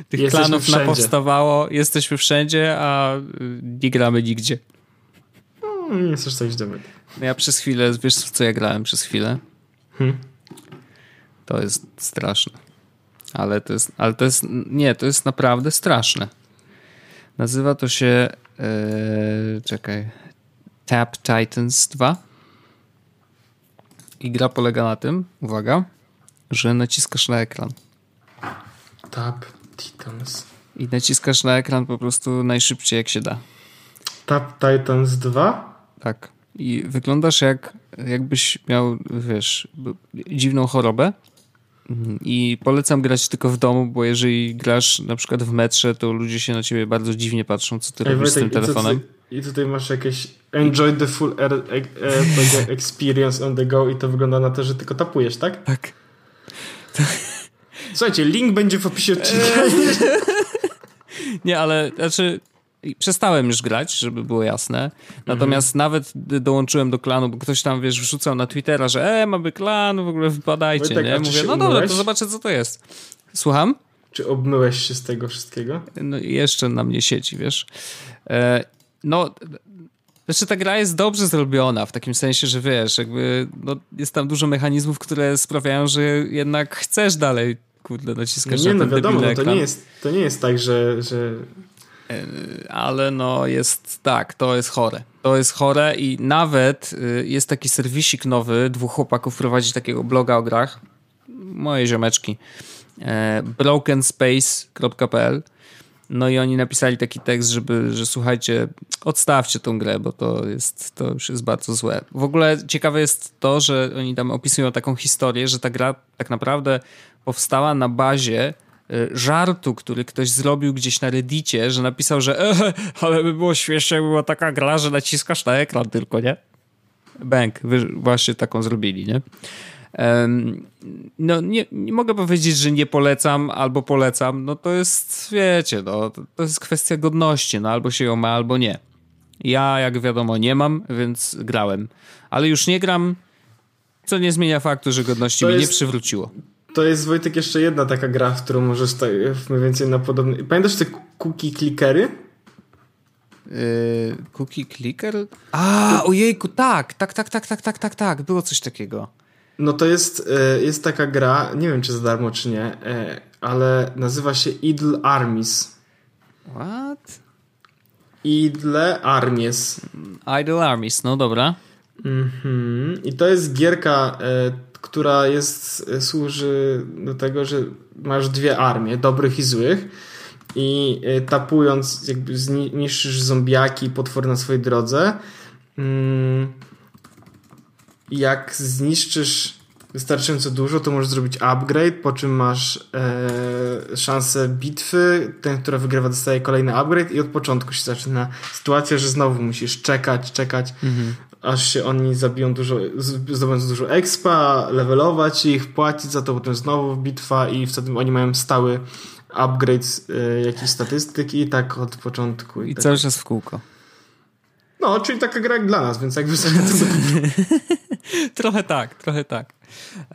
Tych jesteśmy klanów wszędzie. napowstawało, jesteśmy wszędzie, a nie gramy nigdzie. No, nie chcesz coś dowiedzieć. Ja przez chwilę, wiesz co ja grałem przez chwilę? Hmm. To jest straszne. Ale to jest, ale to jest, nie, to jest naprawdę straszne. Nazywa to się, yy, czekaj, Tap Titans 2. I gra polega na tym, uwaga, że naciskasz na ekran. Tap Titans. I naciskasz na ekran po prostu najszybciej jak się da. Tap Titans 2? Tak. I wyglądasz jak, jakbyś miał, wiesz, dziwną chorobę i polecam grać tylko w domu, bo jeżeli grasz na przykład w metrze, to ludzie się na ciebie bardzo dziwnie patrzą, co ty Ej, robisz z tym telefonem. I tutaj masz jakieś enjoy the full air, e, experience on the go i to wygląda na to, że tylko tapujesz, tak? Tak. Słuchajcie, link będzie w opisie odcinka. Nie, ale znaczy i przestałem już grać, żeby było jasne. Natomiast nawet dołączyłem do klanu, bo ktoś tam, wiesz, wrzucał na Twittera, że e, mamy klan, w ogóle wypadajcie, tak, nie? Mówię, no dobra, to zobaczę, co to jest. Słucham? Czy obmyłeś się z tego wszystkiego? No jeszcze na mnie sieci, wiesz. E, no, znaczy ta gra jest dobrze zrobiona, w takim sensie, że wiesz, jakby no, jest tam dużo mechanizmów, które sprawiają, że jednak chcesz dalej kurde, naciskać nie, na no wiadomo, no, to nie jest, to nie jest tak, że, że ale no jest tak, to jest chore. To jest chore i nawet y, jest taki serwisik nowy, dwóch chłopaków prowadzi takiego bloga o grach, moje ziomeczki, e, brokenspace.pl no i oni napisali taki tekst, żeby, że słuchajcie, odstawcie tą grę, bo to jest, to już jest bardzo złe. W ogóle ciekawe jest to, że oni tam opisują taką historię, że ta gra tak naprawdę powstała na bazie żartu, który ktoś zrobił gdzieś na reddicie, że napisał, że e, ale by było śmiesznie, jakby była taka gra, że naciskasz na ekran tylko, nie? Bank, wy właśnie taką zrobili, nie? No nie, nie mogę powiedzieć, że nie polecam albo polecam, no to jest, wiecie, no, to, to jest kwestia godności, no albo się ją ma, albo nie. Ja, jak wiadomo, nie mam, więc grałem. Ale już nie gram, co nie zmienia faktu, że godności to mi jest, nie przywróciło. To jest Wojtek jeszcze jedna taka gra, w którą możesz tak mniej więcej na podobny. Pamiętasz te cookie clickery? Yy, cookie clicker? A, ojejku, tak, tak, tak, tak, tak, tak, tak, tak, było coś takiego. No to jest, e, jest taka gra, nie wiem czy za darmo czy nie, e, ale nazywa się Idle Armies. What? Idle Armies. Idle Armies, no dobra. Mhm. I to jest gierka, e, która jest, służy do tego, że masz dwie armie, dobrych i złych i tapując jakby zniszczysz zombiaki, potwory na swojej drodze. Mm jak zniszczysz wystarczająco dużo, to możesz zrobić upgrade, po czym masz e, szansę bitwy. Ten, która wygrywa, dostaje kolejny upgrade i od początku się zaczyna sytuacja, że znowu musisz czekać, czekać, mhm. Aż się oni zabiją dużo, zdobędą dużo expa, levelować ich, płacić za to, potem znowu bitwa i wtedy oni mają stały upgrade e, jakichś statystyk i tak od początku. I, I tak. cały czas w kółko. No, czyli taka gra jak dla nas, więc jakby sobie to Trochę tak, trochę tak.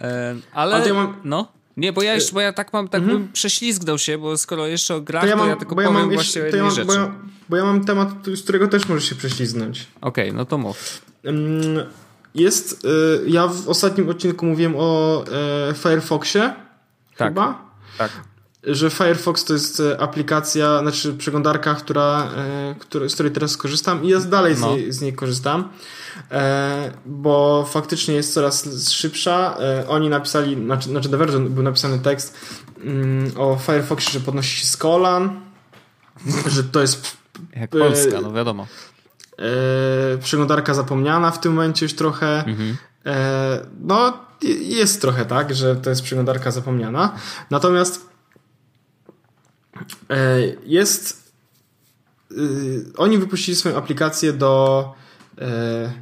E, ale, ale ja mam... no. Nie, bo ja już, bo ja tak mam, tak mhm. bym prześlizgnął się, bo skoro jeszcze o grach, to ja, mam, to ja tylko powiem ja mam właśnie jeszcze, ja mam, bo, ja, bo ja, mam temat, z którego też możesz się prześlizgnąć. Okej, okay, no to mów. Jest, y, ja w ostatnim odcinku mówiłem o e, Firefoxie, tak. chyba? Tak że Firefox to jest e, aplikacja, znaczy przeglądarka, która, e, z której teraz skorzystam i ja dalej no. z, niej, z niej korzystam, bo faktycznie jest coraz szybsza. Oni napisali, znaczy, znaczy Divergent był napisany tekst mm, o Firefoxie, że podnosi się z kolan, że to jest... Jak Polska, no wiadomo. Przeglądarka zapomniana w tym momencie już trochę. Mhm. No, jest trochę tak, że to jest przeglądarka zapomniana. Natomiast E, jest. Y, oni wypuścili swoją aplikację do e,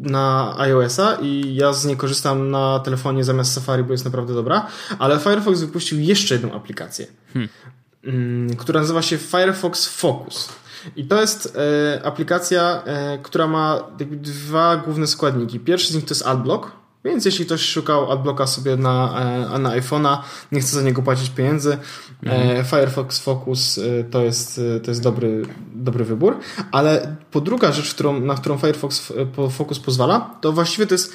na iOS-a i ja z niej korzystam na telefonie zamiast Safari, bo jest naprawdę dobra, ale Firefox wypuścił jeszcze jedną aplikację, hmm. Mm, która nazywa się Firefox Focus. I to jest e, aplikacja, e, która ma dwa główne składniki. Pierwszy z nich to jest AdBlock, więc jeśli ktoś szukał adblocka sobie na, e, na iPhone'a, nie chce za niego płacić pieniędzy, mhm. Firefox Focus to jest, to jest dobry, dobry wybór. Ale po druga rzecz, którą, na którą Firefox Focus pozwala, to właściwie to jest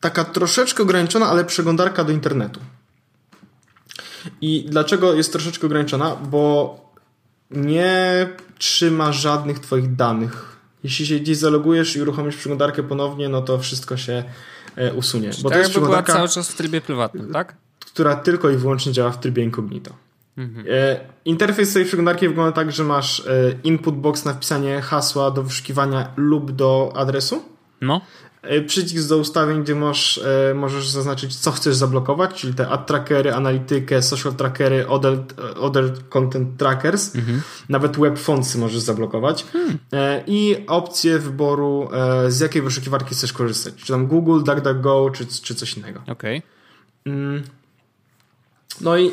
taka troszeczkę ograniczona, ale przeglądarka do internetu. I dlaczego jest troszeczkę ograniczona? Bo nie trzyma żadnych Twoich danych jeśli się gdzieś zalogujesz i uruchomisz przeglądarkę ponownie, no to wszystko się e, usunie. Czyli bo to jest przeglądarka była cały czas w trybie prywatnym, tak? Która tylko i wyłącznie działa w trybie incognito. Mhm. E, interfejs tej przeglądarki wygląda tak, że masz e, input box na wpisanie hasła do wyszukiwania lub do adresu. No. E, przycisk do ustawień, gdzie możesz, e, możesz zaznaczyć, co chcesz zablokować, czyli te ad trackery, analitykę, social trackery, other, other content trackers, mhm. nawet web fontsy możesz zablokować hmm. E, i opcje wyboru, z jakiej wyszukiwarki chcesz korzystać, czy tam Google, DuckDuckGo, czy, czy coś innego. Okej. Okay. Mm. No i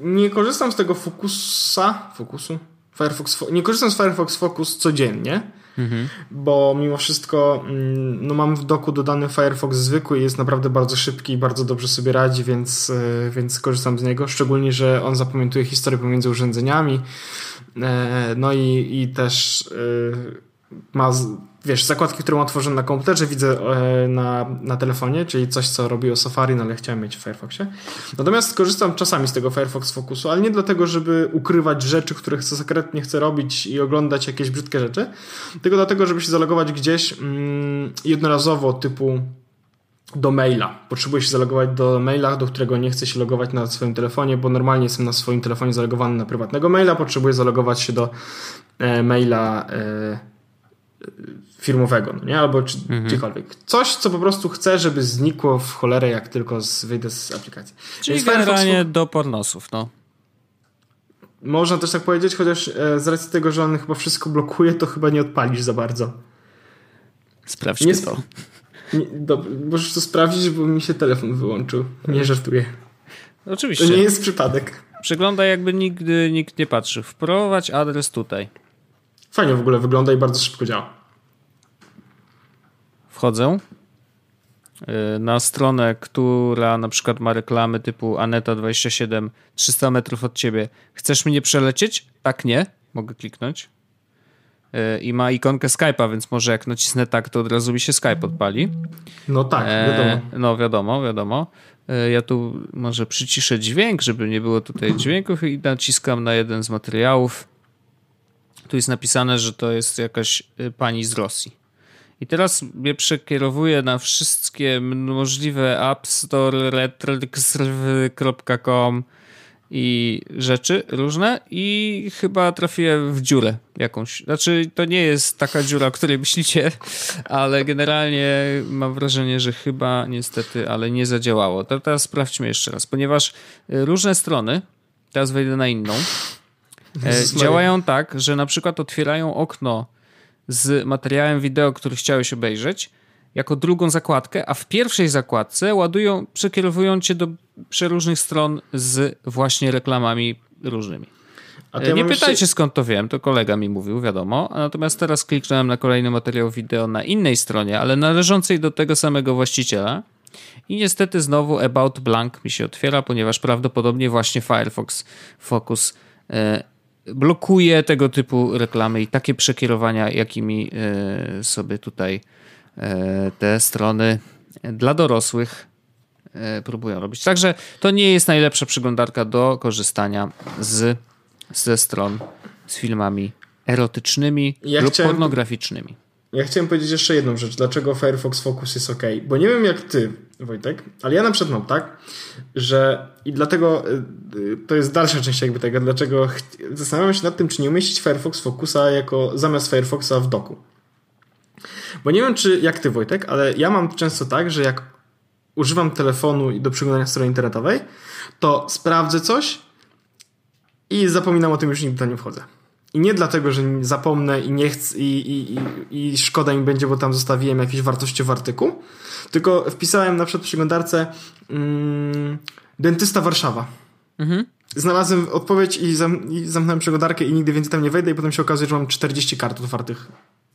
nie korzystam z tego Focusa, Focusu? Firefox, nie korzystam z Firefox Focus codziennie, Mhm. Bo mimo wszystko mm, no mam w doku dodany Firefox zwykły i jest naprawdę bardzo szybki i bardzo dobrze sobie radzi, więc, e, więc korzystam z niego. Szczególnie, że on zapamiętuje historię pomiędzy urządzeniami. E, no i, i też e, ma wiesz, zakładki, które mam otworzone na komputerze, widzę e, na, na telefonie, czyli coś, co robi o Safari, no ale chciałem mieć w Firefoxie. Natomiast korzystam czasami z tego Firefox Focusu, ale nie dlatego, żeby ukrywać rzeczy, które chcę sekretnie chcę robić i oglądać jakieś brzydkie rzeczy, tylko dlatego, żeby się zalogować gdzieś mm, jednorazowo, typu do maila. Potrzebuję się zalogować do maila, do którego nie chcę się logować na swoim telefonie, bo normalnie jestem na swoim telefonie zalogowany na prywatnego maila. Potrzebuję zalogować się do e, maila e, firmowego, no nie? Albo czy, mhm. gdziekolwiek. Coś, co po prostu chcę, żeby znikło w cholerę, jak tylko z, wyjdę z aplikacji. Czyli Więc generalnie Firefox... do pornosów, no. Można też tak powiedzieć, chociaż e, z racji tego, że on chyba wszystko blokuje, to chyba nie odpalisz za bardzo. Sprawdźcie nie, to. Nie, do, możesz to sprawdzić, bo mi się telefon wyłączył. Nie żartuję. Oczywiście. To nie jest przypadek. Przegląda jakby nigdy nikt nie patrzy. Wprowadź adres tutaj. Fajnie w ogóle wygląda i bardzo szybko działa. Wchodzę y, na stronę, która na przykład ma reklamy typu Aneta27 300 metrów od ciebie. Chcesz mnie przelecieć? Tak, nie. Mogę kliknąć. e, i ma ikonkę Skype'a, więc może jak nacisnę tak, to od razu mi się Skype odpali. No tak, wiadomo. E, no wiadomo, wiadomo. E, ja tu może przyciszę dźwięk, żeby nie było tutaj dźwięków i naciskam na jeden z materiałów. Tu jest napisane, że to jest jakaś e, pani z Rosji. I teraz mnie przekierowuje na wszystkie możliwe App Store, retrix.com i rzeczy różne i chyba trafiłem w dziurę jakąś. Znaczy, to nie jest taka dziura, o której myślicie, ale generalnie mam wrażenie, że chyba niestety, ale nie zadziałało. To teraz sprawdźmy jeszcze raz, ponieważ y, różne strony, teraz wejdę na inną, e, działają tak, że na przykład otwierają okno z materiałem wideo, który chciałeś obejrzeć, jako drugą zakładkę, a w pierwszej zakładce ładują, przekierowują cię do przeróżnych stron z właśnie reklamami różnymi. Ja nie pytajcie jeszcze... skąd to wiem, to kolega mi mówił, wiadomo. Natomiast teraz kliknąłem na kolejny materiał wideo na innej stronie, ale należącej do tego samego właściciela. I niestety znowu About Blank mi się otwiera, ponieważ prawdopodobnie właśnie Firefox Focus e, blokuje tego typu reklamy i takie przekierowania, jakimi e, sobie tutaj E, te strony dla dorosłych e, próbują robić. Także to nie jest najlepsza przeglądarka do korzystania z, ze stron z filmami erotycznymi ja lub chciałem, pornograficznymi. Ja chciałem powiedzieć jeszcze jedną rzecz. Dlaczego Firefox Focus jest ok? Bo nie wiem jak ty, Wojtek, ale ja na przykład mam tak, że i dlatego e, to jest dalsza część jakby tego, dlaczego zastanawiam się nad tym, czy nie umieścić Firefox Focusa jako zamiast Firefoxa w doku. Bo nie wiem, czy jak ty, Wojtek, ale ja mam często tak, że jak używam telefonu do przeglądania strony internetowej, to sprawdzę coś i zapominam o tym, już nigdy tam nie wchodzę. I nie dlatego, że zapomnę i nie chcę i, i, i, i szkoda mi będzie, bo tam zostawiłem jakiś wartościowy artykuł, tylko wpisałem na przykład w przeglądarce mm, dentysta Warszawa. Mhm. Znalazłem odpowiedź i, zam, i zamknąłem przeglądarkę i nigdy więcej tam nie wejdę i potem się okazuje, że mam 40 kart otwartych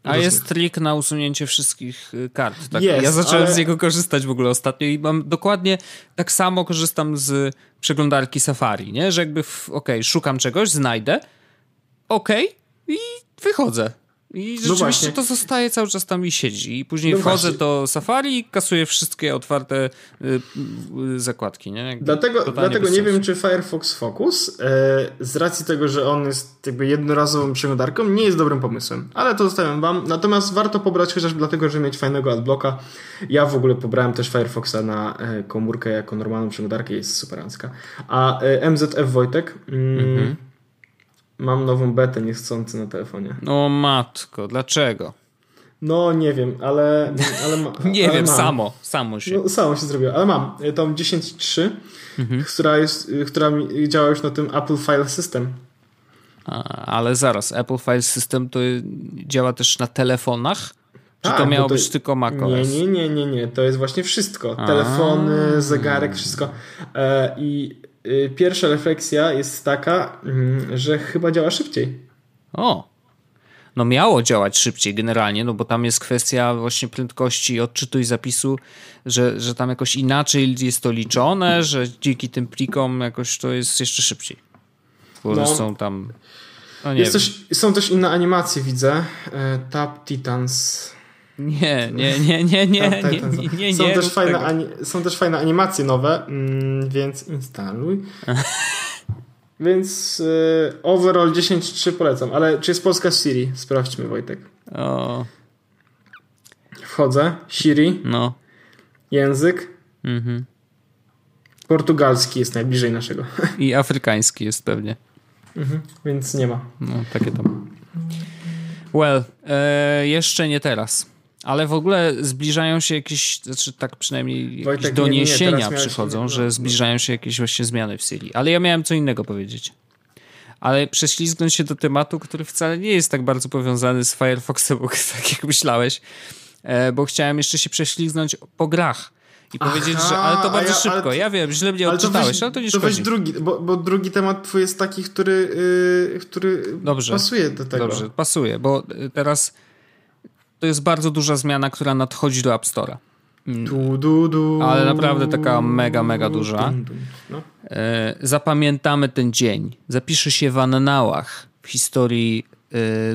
a jest trik na usunięcie wszystkich y, kart. Tak? Jest, ja zacząłem ale... z niego korzystać w ogóle ostatnio i mam dokładnie tak samo korzystam z przeglądarki Safari, nie? Że jakby, okej, okay, szukam czegoś, znajdę, okej okay, i wychodzę. I no rzeczywiście no to zostaje cały czas tam i siedzi. I później no wchodzę właśnie. do Safari i kasuję wszystkie otwarte y, y, zakładki. Nie? dlatego dlatego nie wiem, czy Firefox Focus y, z racji tego, że on jest jakby jednorazową przeglądarką, nie jest dobrym pomysłem. Ale to zostawiam wam. Natomiast warto pobrać chociażby dlatego, żeby mieć fajnego adblocka. Ja w ogóle pobrałem też Firefoxa na e, komórkę jako normalną przeglądarkę. Jest superancka. A e, MZF Wojtek... Mm, mhm Mam nową betę niechcący na telefonie. No matko, dlaczego? No nie wiem, ale... ale ma, nie ale wiem, mam. samo, samo się. No, samo się zrobiło, ale mam tą 10.3, mhm. która, jest, która działa już na tym Apple File System. A, ale zaraz, Apple File System to działa też na telefonach? Czy tak, to miało to, być tylko macOS? Nie, nie, nie, nie, nie. To jest właśnie wszystko. Telefony, zegarek, wszystko. E, I Y, pierwsza refleksja jest taka, mm, że chyba działa szybciej. O, no miało działać szybciej generalnie, no bo tam jest kwestia właśnie prędkości odczytu i zapisu, że, że tam jakoś inaczej jest to liczone, że dzięki tym plikom jakoś to jest jeszcze szybciej. Bo no, są tam... No jest też, są też inne animacje, widzę. E, Tap Titans nie, nie, nie, nie, nie, tak, nie, nie, nie, są, też fajne ani, są też fajne animacje nowe, mm, więc instaluj. więc y, overall 10.3 polecam, ale czy jest polska Siri? Sprawdźmy Wojtek. O. Wchodzę, Siri. No. Język. Mhm. Portugalski jest najbliżej naszego. I afrykański jest pewnie. Mhm, więc nie ma. No, takie tam. Well, e, jeszcze nie teraz. Ale w ogóle zbliżają się jakieś, znaczy tak przynajmniej jakieś doniesienia nie, nie, przychodzą, że no. zbliżają się jakieś właśnie zmiany w Siri. Ale ja miałem co innego powiedzieć. Ale prześlizgnąć się do tematu, który wcale nie jest tak bardzo powiązany z Firefoxem, tak jak myślałeś, e, bo chciałem jeszcze się prześlizgnąć po grach. I Aha, powiedzieć, że ale to bardzo ja, szybko. Ja wiem, źle mnie ale odczytałeś, weź, ale to nie to szkodzi. drugi, bo, bo, drugi temat twój jest taki, który, yy, który dobrze, pasuje do tego. Dobrze, pasuje, bo teraz to jest bardzo duża zmiana, która nadchodzi do App Store'a. Du, du, du. Ale naprawdę taka mega, mega duża. No. E, zapamiętamy ten dzień. Zapisze się w annałach w historii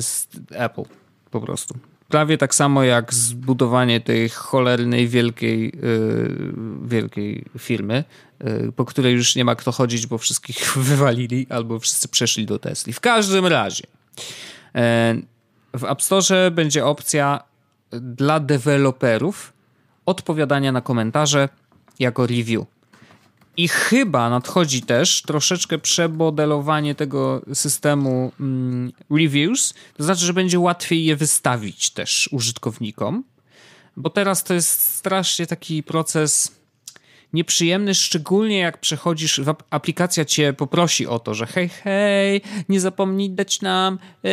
z Apple po prostu. Prawie tak samo jak zbudowanie tej cholernej wielkiej, wielkiej firmy, po której już nie ma kto chodzić, bo wszystkich wywalili albo wszyscy przeszli do Tesli. W każdym razie w App Store będzie opcja dla deweloperów odpowiadania na komentarze jako review. I chyba nadchodzi też troszeczkę przemodelowanie tego systemu mm, reviews, to znaczy, że będzie łatwiej je wystawić też użytkownikom, bo teraz to jest strasznie taki proces nieprzyjemny, szczególnie jak przechodzisz, aplikacja cię poprosi o to, że hej, hej, nie zapomnij dać nam yy,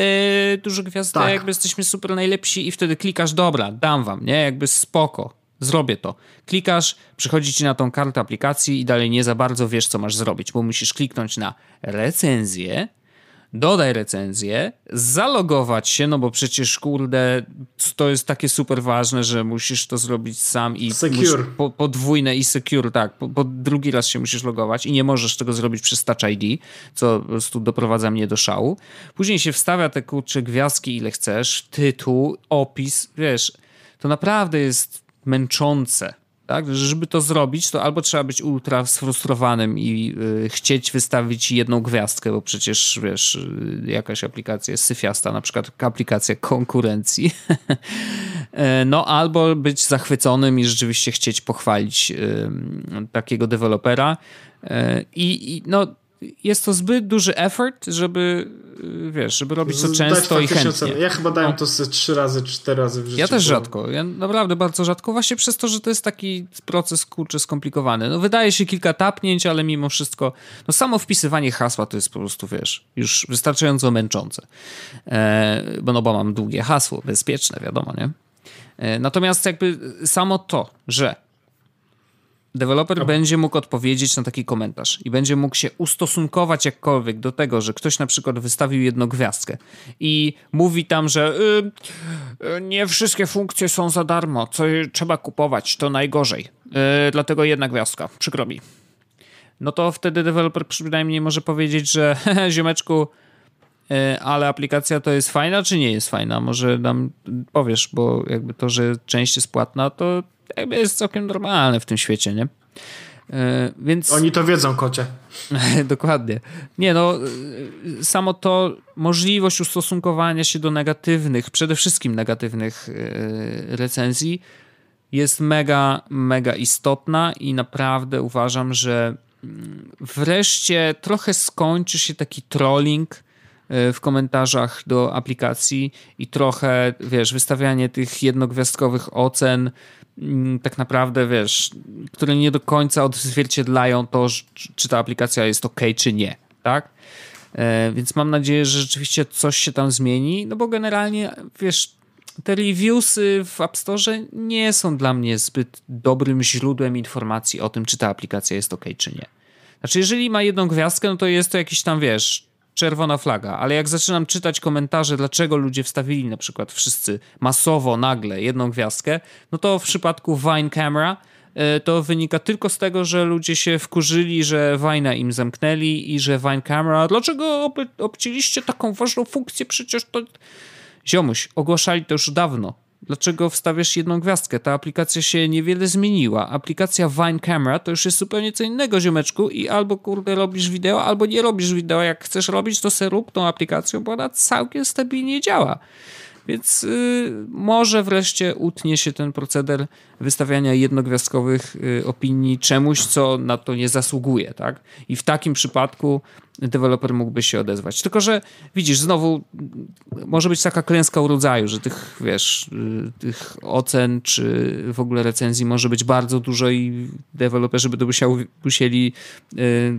dużo gwiazdek, tak. jakby jesteśmy super najlepsi i wtedy klikasz, dobra, dam wam, nie, jakby spoko, zrobię to. Klikasz, przychodzi ci na tą kartę aplikacji i dalej nie za bardzo wiesz, co masz zrobić, bo musisz kliknąć na recenzję, dodaj recenzję, zalogować się, no bo przecież kurde, to jest takie super ważne, że musisz to zrobić sam i secure. Po, podwójne i secure, tak, po, po, drugi raz się musisz logować i nie możesz tego zrobić przez Touch ID, co po prostu doprowadza mnie do szału. Później się wstawia te kurcze gwiazdki ile chcesz, tytuł, opis, wiesz, to naprawdę jest męczące tak? Żeby to zrobić, to albo trzeba być ultra sfrustrowanym i y, chcieć wystawić jedną gwiazdkę, bo przecież wiesz, y, jakaś aplikacja jest syfiasta, na przykład aplikacja konkurencji. E, no, albo być zachwyconym i rzeczywiście chcieć pochwalić y, takiego dewelopera. E, I, no, jest to zbyt duży effort, żeby wiesz, żeby robić to często i chętnie. Ocenę. Ja chyba dałem no. to trzy razy, cztery razy w życiu. Ja też rzadko. Ja naprawdę bardzo rzadko. Właśnie przez to, że to jest taki proces kurczę skomplikowany. No wydaje się kilka tapnięć, ale mimo wszystko no samo wpisywanie hasła to jest po prostu, wiesz, już wystarczająco męczące. E, bo no bo mam długie hasło, bezpieczne, wiadomo, nie? E, natomiast jakby samo to, że Deweloper będzie mógł odpowiedzieć na taki komentarz i będzie mógł się ustosunkować jakkolwiek do tego, że ktoś na przykład wystawił jedną gwiazdkę i mówi tam, że y, nie wszystkie funkcje są za darmo, co trzeba kupować, to najgorzej. Y, dlatego jedna gwiazdka, przykro mi. No to wtedy deweloper przynajmniej może powiedzieć, że ziomeczku, y, ale aplikacja to jest fajna, czy nie jest fajna? Może nam powiesz, bo jakby to, że część jest płatna, to jakby jest całkiem normalne w tym świecie, nie? E, więc... Oni to wiedzą, kocie. Dokładnie. Nie no, samo to możliwość ustosunkowania się do negatywnych, przede wszystkim negatywnych e, recenzji jest mega, mega istotna i naprawdę uważam, że mm, wreszcie trochę skończy się taki trolling w komentarzach do aplikacji i trochę, wiesz, wystawianie tych jednogwiazdkowych ocen Mm, tak naprawdę, wiesz, które nie do końca odzwierciedlają to, czy ta aplikacja jest ok, czy nie, tak? E, więc mam nadzieję, że rzeczywiście coś się tam zmieni, no bo generalnie, wiesz, te reviewsy w App Store nie są dla mnie zbyt dobrym źródłem informacji o tym, czy ta aplikacja jest ok, czy nie. Znaczy, jeżeli ma jedną gwiazdkę, no to jest to jakiś tam, wiesz, czerwona flaga, ale jak zaczynam czytać komentarze, dlaczego ludzie wstawili na przykład wszyscy masowo, nagle jedną gwiazdkę, no to w przypadku Vine Camera e, to wynika tylko z tego, że ludzie się wkurzyli, że Vine'a im zamknęli i że Vine Camera, dlaczego ob obcięliście taką ważną funkcję, przecież to... Ziomuś, ogłaszali to już dawno. Dlaczego wstawiasz jedną gwiazdkę? Ta aplikacja się niewiele zmieniła. Aplikacja Vine Camera to już jest zupełnie co innego, ziomeczku, i albo kurde robisz wideo, albo nie robisz wideo. Jak chcesz robić, to se rób tą aplikacją, bo ona całkiem stabilnie działa. Więc y, może wreszcie utnie się ten proceder wystawiania jednogwiazdkowych y, opinii czemuś, co na to nie zasługuje, tak? I w takim przypadku deweloper mógłby się odezwać. Tylko, że widzisz, znowu może być taka klęska urodzaju, że tych, wiesz, y, tych ocen czy w ogóle recenzji może być bardzo dużo i deweloperzy będą musieli, musieli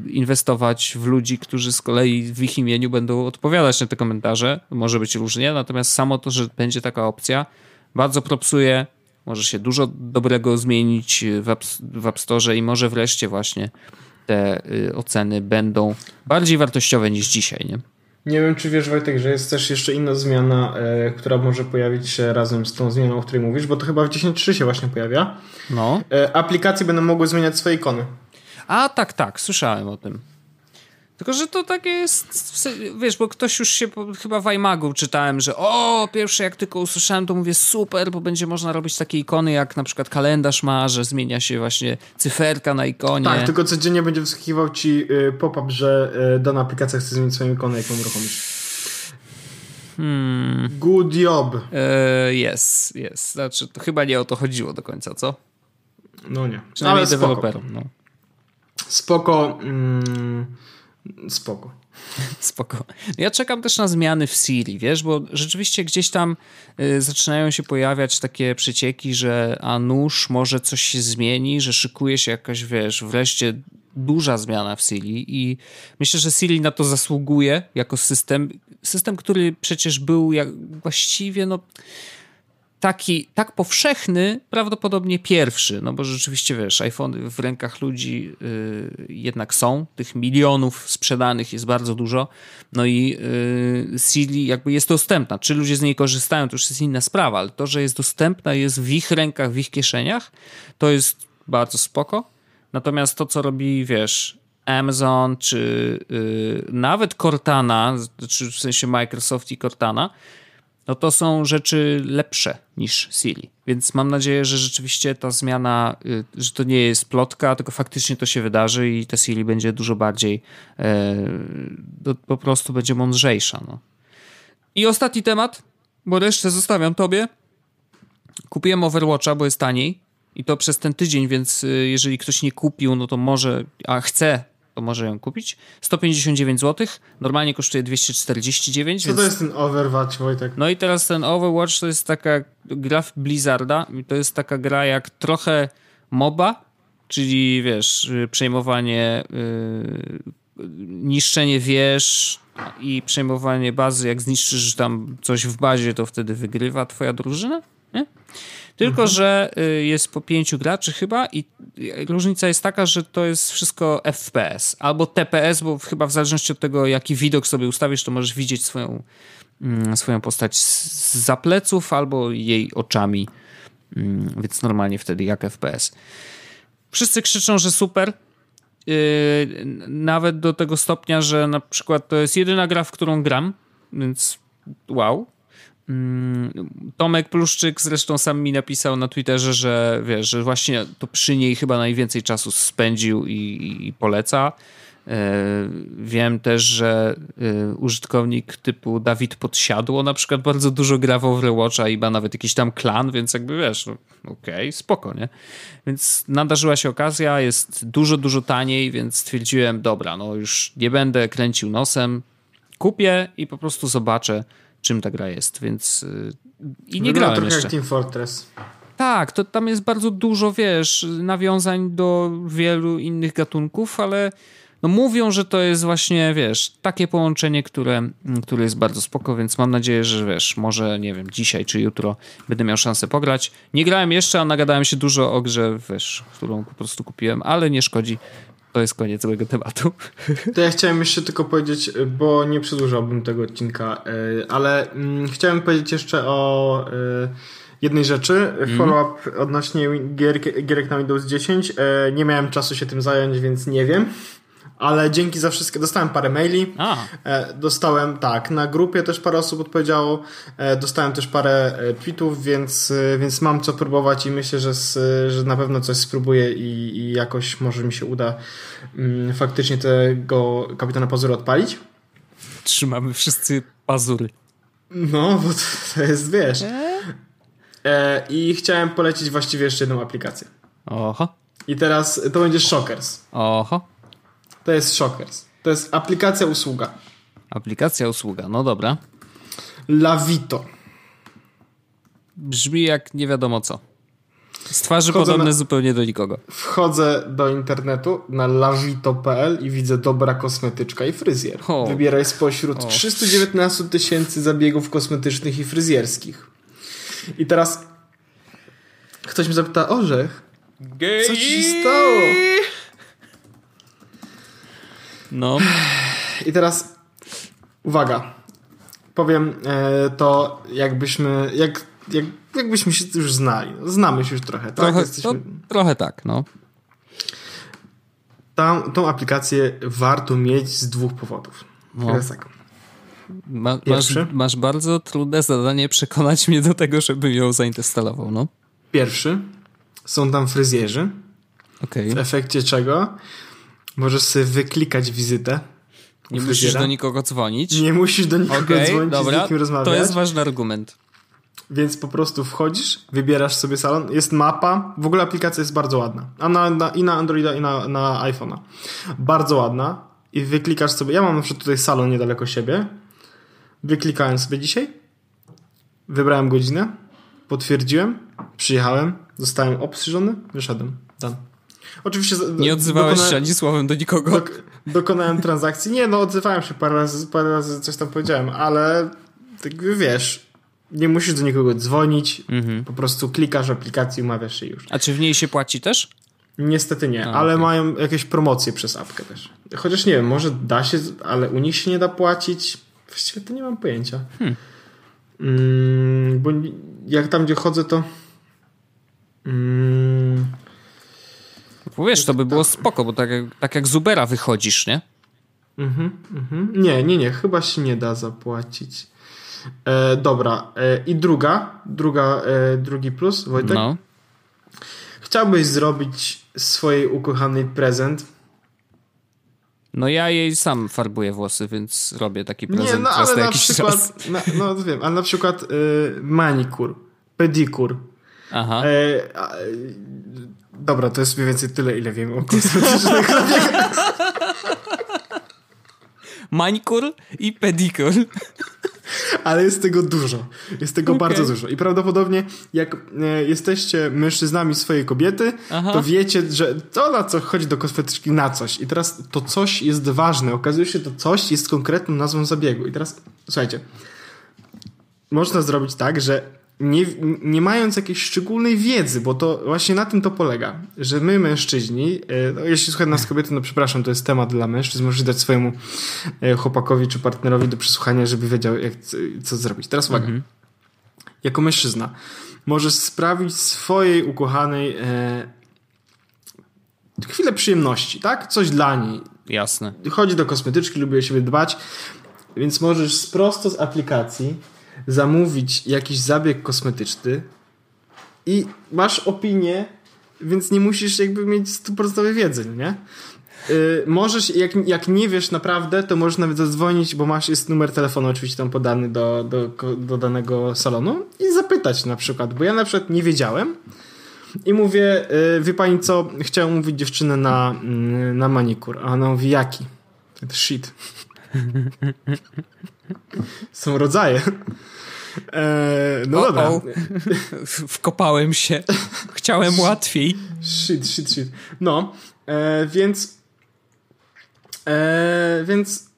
inwestować w ludzi, którzy z kolei w ich imieniu będą odpowiadać na te komentarze. Może być różnie, natomiast samo to, że będzie taka opcja, bardzo propsuje może się dużo dobrego zmienić w App, w App Store i może wreszcie właśnie te y, oceny będą bardziej wartościowe niż dzisiaj, nie? Nie wiem, czy wiesz, Wojtek, że jest też jeszcze inna zmiana, e, która może pojawić się razem z tą zmianą, o której mówisz, bo to chyba w 10.3 się właśnie pojawia. No. E, aplikacje będą mogły zmieniać swoje ikony. A, tak, tak, słyszałem o tym. Tylko, że to takie jest, wiesz, bo ktoś już się, chyba w iMagu czytałem, że o, pierwsze jak tylko usłyszałem, to mówię super, bo będzie można robić takie ikony, jak na przykład kalendarz ma, że zmienia się właśnie cyferka na ikonie. Tak, tylko codziennie będzie wyskakiwał ci y, pop-up, że y, dana aplikacja chce zmienić swoją ikonę, jaką uruchomisz. Hmm. Good job. Jest, e, jest. Znaczy, to chyba nie o to chodziło do końca, co? No nie. Przynajmniej Ale deweloperom, no. Spoko. Mm, spoko. Spoko. Ja czekam też na zmiany w Siri, wiesz, bo rzeczywiście gdzieś tam y, zaczynają się pojawiać takie przecieki, że a nóż może coś się zmieni, że szykuje się jakaś, wiesz, wreszcie duża zmiana w Siri i myślę, że Siri na to zasługuje jako system. System, który przecież był jak właściwie, no taki, tak powszechny, prawdopodobnie pierwszy, no bo rzeczywiście, wiesz, iPhone w rękach ludzi yy, jednak są, tych milionów sprzedanych jest bardzo dużo, no i yy, Siri jakby jest dostępna. Czy ludzie z niej korzystają, to już jest inna sprawa, ale to, że jest dostępna, jest w ich rękach, w ich kieszeniach, to jest bardzo spoko. Natomiast to, co robi, wiesz, Amazon, czy yy, nawet Cortana, czy w sensie Microsoft i Cortana, no to są rzeczy lepsze niż Siri. Więc mam nadzieję, że rzeczywiście ta zmiana, y, że to nie jest plotka, tylko faktycznie to się wydarzy i ta Siri będzie dużo bardziej e, po prostu będzie mądrzejsza. No. I ostatni temat, bo resztę zostawiam tobie. Kupiłem Overwatcha, bo jest taniej i to przez ten tydzień, więc y, jeżeli ktoś nie kupił, no to może, a chce to może ją kupić. 159 zł, normalnie kosztuje 249. Co więc... to jest ten Overwatch, Wojtek? No i teraz ten Overwatch to jest taka gra w Blizzarda, to jest taka gra jak trochę MOBA, czyli wiesz, przejmowanie, yy, niszczenie wież i przejmowanie bazy, jak zniszczysz tam coś w bazie, to wtedy wygrywa twoja drużyna, nie? Tylko, mhm. że y, jest po pięciu graczy chyba i różnica jest taka, że to jest wszystko FPS albo TPS, bo chyba w zależności od tego, jaki widok sobie ustawisz, to możesz widzieć swoją, mm, swoją postać z za pleców albo jej oczami, mm, więc normalnie wtedy jak FPS. Wszyscy krzyczą, że super, y, nawet do tego stopnia, że na przykład to jest jedyna gra, w którą gram, więc wow. Mm, Tomek Pluszczyk zresztą sam mi napisał na Twitterze, że wiesz, że właśnie to przy niej chyba najwięcej czasu spędził i, i poleca. E, wiem też, że e, użytkownik typu Dawid Podsiadło na przykład bardzo dużo gra w Overwatcha i ma nawet jakiś tam klan, więc jakby wiesz, no, okej, okay, spoko, nie? Więc nadarzyła się okazja, jest dużo, dużo taniej, więc stwierdziłem, dobra, no już nie będę kręcił nosem, kupię i po prostu zobaczę, czym ta gra jest, więc y, i nie Wygląda grałem trochę jeszcze. jak Team Fortress. Tak, to tam jest bardzo dużo, wiesz, nawiązań do wielu innych gatunków, ale no mówią, że to jest właśnie, wiesz, takie połączenie, które, które jest bardzo spoko, więc mam nadzieję, że wiesz, może, nie wiem, dzisiaj czy jutro będę miał szansę pograć. Nie grałem jeszcze, a nagadałem się dużo o grze, wiesz, którą po prostu kupiłem, ale nie szkodzi. To jest koniec całego tematu. To ja chciałem jeszcze tylko powiedzieć, bo nie przedłużałbym tego odcinka, e, ale mm, chciałem powiedzieć jeszcze o e, jednej rzeczy. Mhm. Follow-up odnośnie gier, gierek na Windows 10. E, nie miałem czasu się tym zająć, więc nie wiem ale dzięki za wszystkie, dostałem parę maili. E, dostałem, tak, na grupie też parę osób odpowiedziało, e, dostałem też parę e, tweetów, więc, więc mam co próbować i myślę, że, że na pewno coś spróbuję i, i jakoś może mi się uda mm, faktycznie tego kapitana Pazury odpalić. Trzymamy wszyscy pazury. No, bo to, to jest, wiesz. E, I chciałem polecić właściwie jeszcze jedną aplikację. Oho. I teraz to będzie Shockers. Oho. To jest Shockers. To jest aplikacja usługa. Aplikacja usługa, no dobra. Lavito. Brzmi jak nie wiadomo co. Z twarzy Wchodzę podobne na... zupełnie do nikogo. Wchodzę do internetu na lavito.pl i widzę dobra kosmetyczka i fryzjer. O. Wybieraj spośród o. 319 tysięcy zabiegów kosmetycznych i fryzjerskich. I teraz ktoś mi zapyta, Orzech, Gay. co ci się stało? No. I teraz uwaga. Powiem e, to jakbyśmy jak, jak, jakbyśmy się już znali. Znamy się już trochę, trochę tak? Jesteśmy... trochę tak, no. tam, tą aplikację warto mieć z dwóch powodów. No. Teraz tak. Ma, masz, masz bardzo trudne zadanie przekonać mnie do tego, żebym ją zainstalował, no. Pierwszy, są tam fryzjerzy, Okej. w efekcie czego możesz sobie wyklikać wizytę. Nie musisz do nikogo dzwonić. Nie musisz do nikogo Okej, dzwonić, z dobra. nikim rozmawiać. To jest ważny argument. Więc po prostu wchodzisz, wybierasz sobie salon, jest mapa. W ogóle aplikacja jest bardzo ładna. A na, na, I na Androida, i na, na iPhone'a. Bardzo ładna. I wyklikasz sobie. Ja mam na przykład tutaj salon niedaleko siebie. Wyklikałem sobie dzisiaj. Wybrałem godzinę. Potwierdziłem. Przyjechałem. Zostałem obsłużony. Wyszedłem. Dan. Oczywiście. Nie odzywałeś dokona- się ani słowem do nikogo. Dok- dokonałem transakcji. Nie, no odzywałem się parę razy, parę razy coś tam powiedziałem, ale tak wiesz, nie musisz do nikogo dzwonić, Mhm. po prostu klikasz w aplikacji, umawiasz się już. A czy w niej się płaci też? Niestety nie, A, ale okej. mają jakieś promocje przez apkę też. Chociaż nie wiem, może da się, ale u nich się nie da płacić. Właściwie to nie mam pojęcia. Hmm. Mm, bo jak tam, gdzie chodzę, to... Mm, Bo wiesz, to by było spoko, bo tak jak, tak jak z Ubera wychodzisz, nie? Mhm, mhm. Nie, nie, nie, chyba się nie da zapłacić. E, dobra, e, i druga, druga, e, drugi plus, Wojtek. No. Chciałbyś zrobić swojej ukochanej prezent. No ja jej sam farbuję włosy, więc robię taki prezent nie, no ale na jakiś przykład, czas. na, no wiem, ale na przykład e, manikur, pedikur. Aha. E, a, dobra, to jest mniej więcej tyle, ile wiem o kosmetycznych Mańkur i pedikur. Ale jest tego dużo. Jest tego Okej. bardzo dużo. I prawdopodobnie jak e, jesteście mężczyznami swojej kobiety, Aha. to wiecie, że to na co chodzi do kosmetyczki na coś. I teraz to coś jest ważne. Okazuje się, to coś jest konkretną nazwą zabiegu. I teraz słuchajcie. Można zrobić tak, że nie, nie mając jakiejś szczególnej wiedzy, bo to właśnie na tym to polega, że my mężczyźni, e, no jeśli słuchają nas kobiety, no przepraszam, to jest temat dla mężczyzn, możesz dać swojemu e, chłopakowi czy partnerowi do przesłuchania, żeby wiedział, jak, co zrobić. Teraz uwaga. Jako mężczyzna możesz sprawić swojej ukochanej e, chwilę przyjemności, tak? Coś dla niej. Jasne. Chodzi do kosmetyczki, lubi o siebie dbać, więc możesz prosto z aplikacji zamówić jakiś zabieg kosmetyczny i masz opinię, więc nie musisz jakby mieć stuprocentowej wiedzy, nie? Yy, możesz, jak, jak nie wiesz naprawdę, to możesz nawet zadzwonić, bo masz, jest numer telefonu oczywiście tam podany do, do, do danego salonu i zapytać na przykład, bo ja na przykład nie wiedziałem i mówię, yy, wie pani co, chciałem mówić dziewczynę na, mm, na manikur, a ona mówi, jaki? Shit. Są rodzaje. Eee, no dobra. Wkopałem się. Chciałem łatwiej. Shit, shit, shit. No, e, więc. E, więc.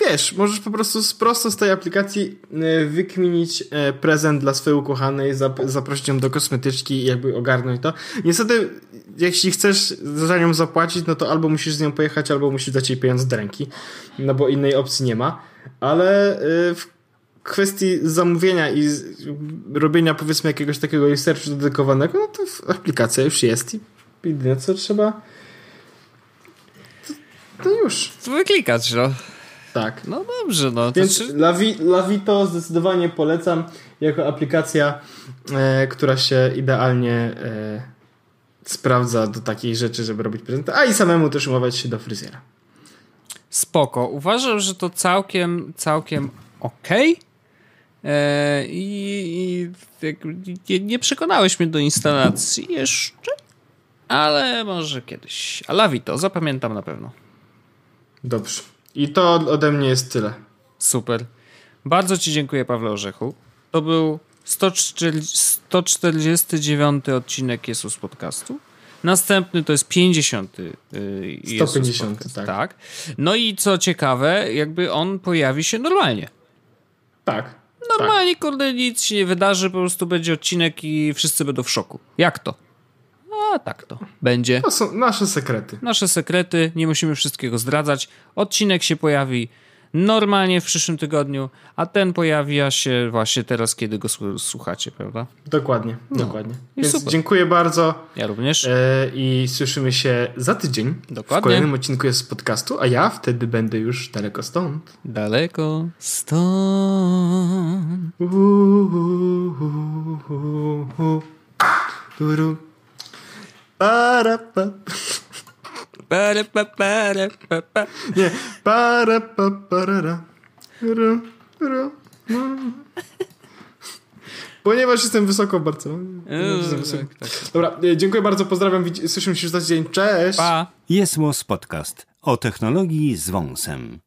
Wiesz, możesz po prostu z, prosto z tej aplikacji e, wykminić prezent dla swojej ukochanej, zap, zaprosić ją do kosmetyczki i jakby ogarnąć to. Niestety, jeśli chcesz za nią zapłacić, no to albo musisz z nią pojechać, albo musisz dać jej pieniądze do ręki, no bo innej opcji nie ma. Ale e, w kwestii zamówienia i robienia powiedzmy jakiegoś takiego researchu dedykowanego, no to aplikacja już jest i jedyne co trzeba to, to już. Wyklikać, no. Tak. No dobrze, no. To Więc czy... Lavi, Lavito zdecydowanie polecam jako aplikacja, e, która się idealnie e, sprawdza do takiej rzeczy, żeby robić prezenty, a i samemu też umawiać się do fryzjera. Spoko. Uważam, że to całkiem, całkiem okej. E, I, i nie, przekonałeś mnie do instalacji jeszcze, ale może kiedyś. A Lavito, zapamiętam na pewno. Dobrze. I to od- ode mnie jest tyle. Super. Bardzo Ci dziękuję, Pawle Orzechu. To był 140, 149 odcinek Jesus Podcastu. Następny to jest 50. y, Jesus 150, Podcast. tak. tak. No i co ciekawe, jakby on pojawi się normalnie. Tak. Normalnie, kurde, nic się nie wydarzy, po prostu będzie odcinek i wszyscy będą w szoku. Jak to? A tak to będzie. To są nasze sekrety. Nasze sekrety, nie musimy wszystkiego zdradzać. Odcinek się pojawi normalnie w przyszłym tygodniu, a ten pojawia się właśnie teraz, kiedy go słuchacie, prawda? Dokładnie, no. dokładnie. Więc super. dziękuję bardzo. Ja również. E, I słyszymy się za tydzień Dokładnie. w kolejnym odcinku jest z podcastu, a ja wtedy będę już daleko stąd. Daleko stąd. Turu. Para, pa. Para, pa, para, pa, pa. Nie. Ponieważ jestem wysoko w Barcelonie. Jestem wysoko. tak, tak. Dobra, e, dziękuję bardzo, pozdrawiam. Słyszymy się już za tydzień. Cześć! Pa. Jest Podcast o technologii z wąsem.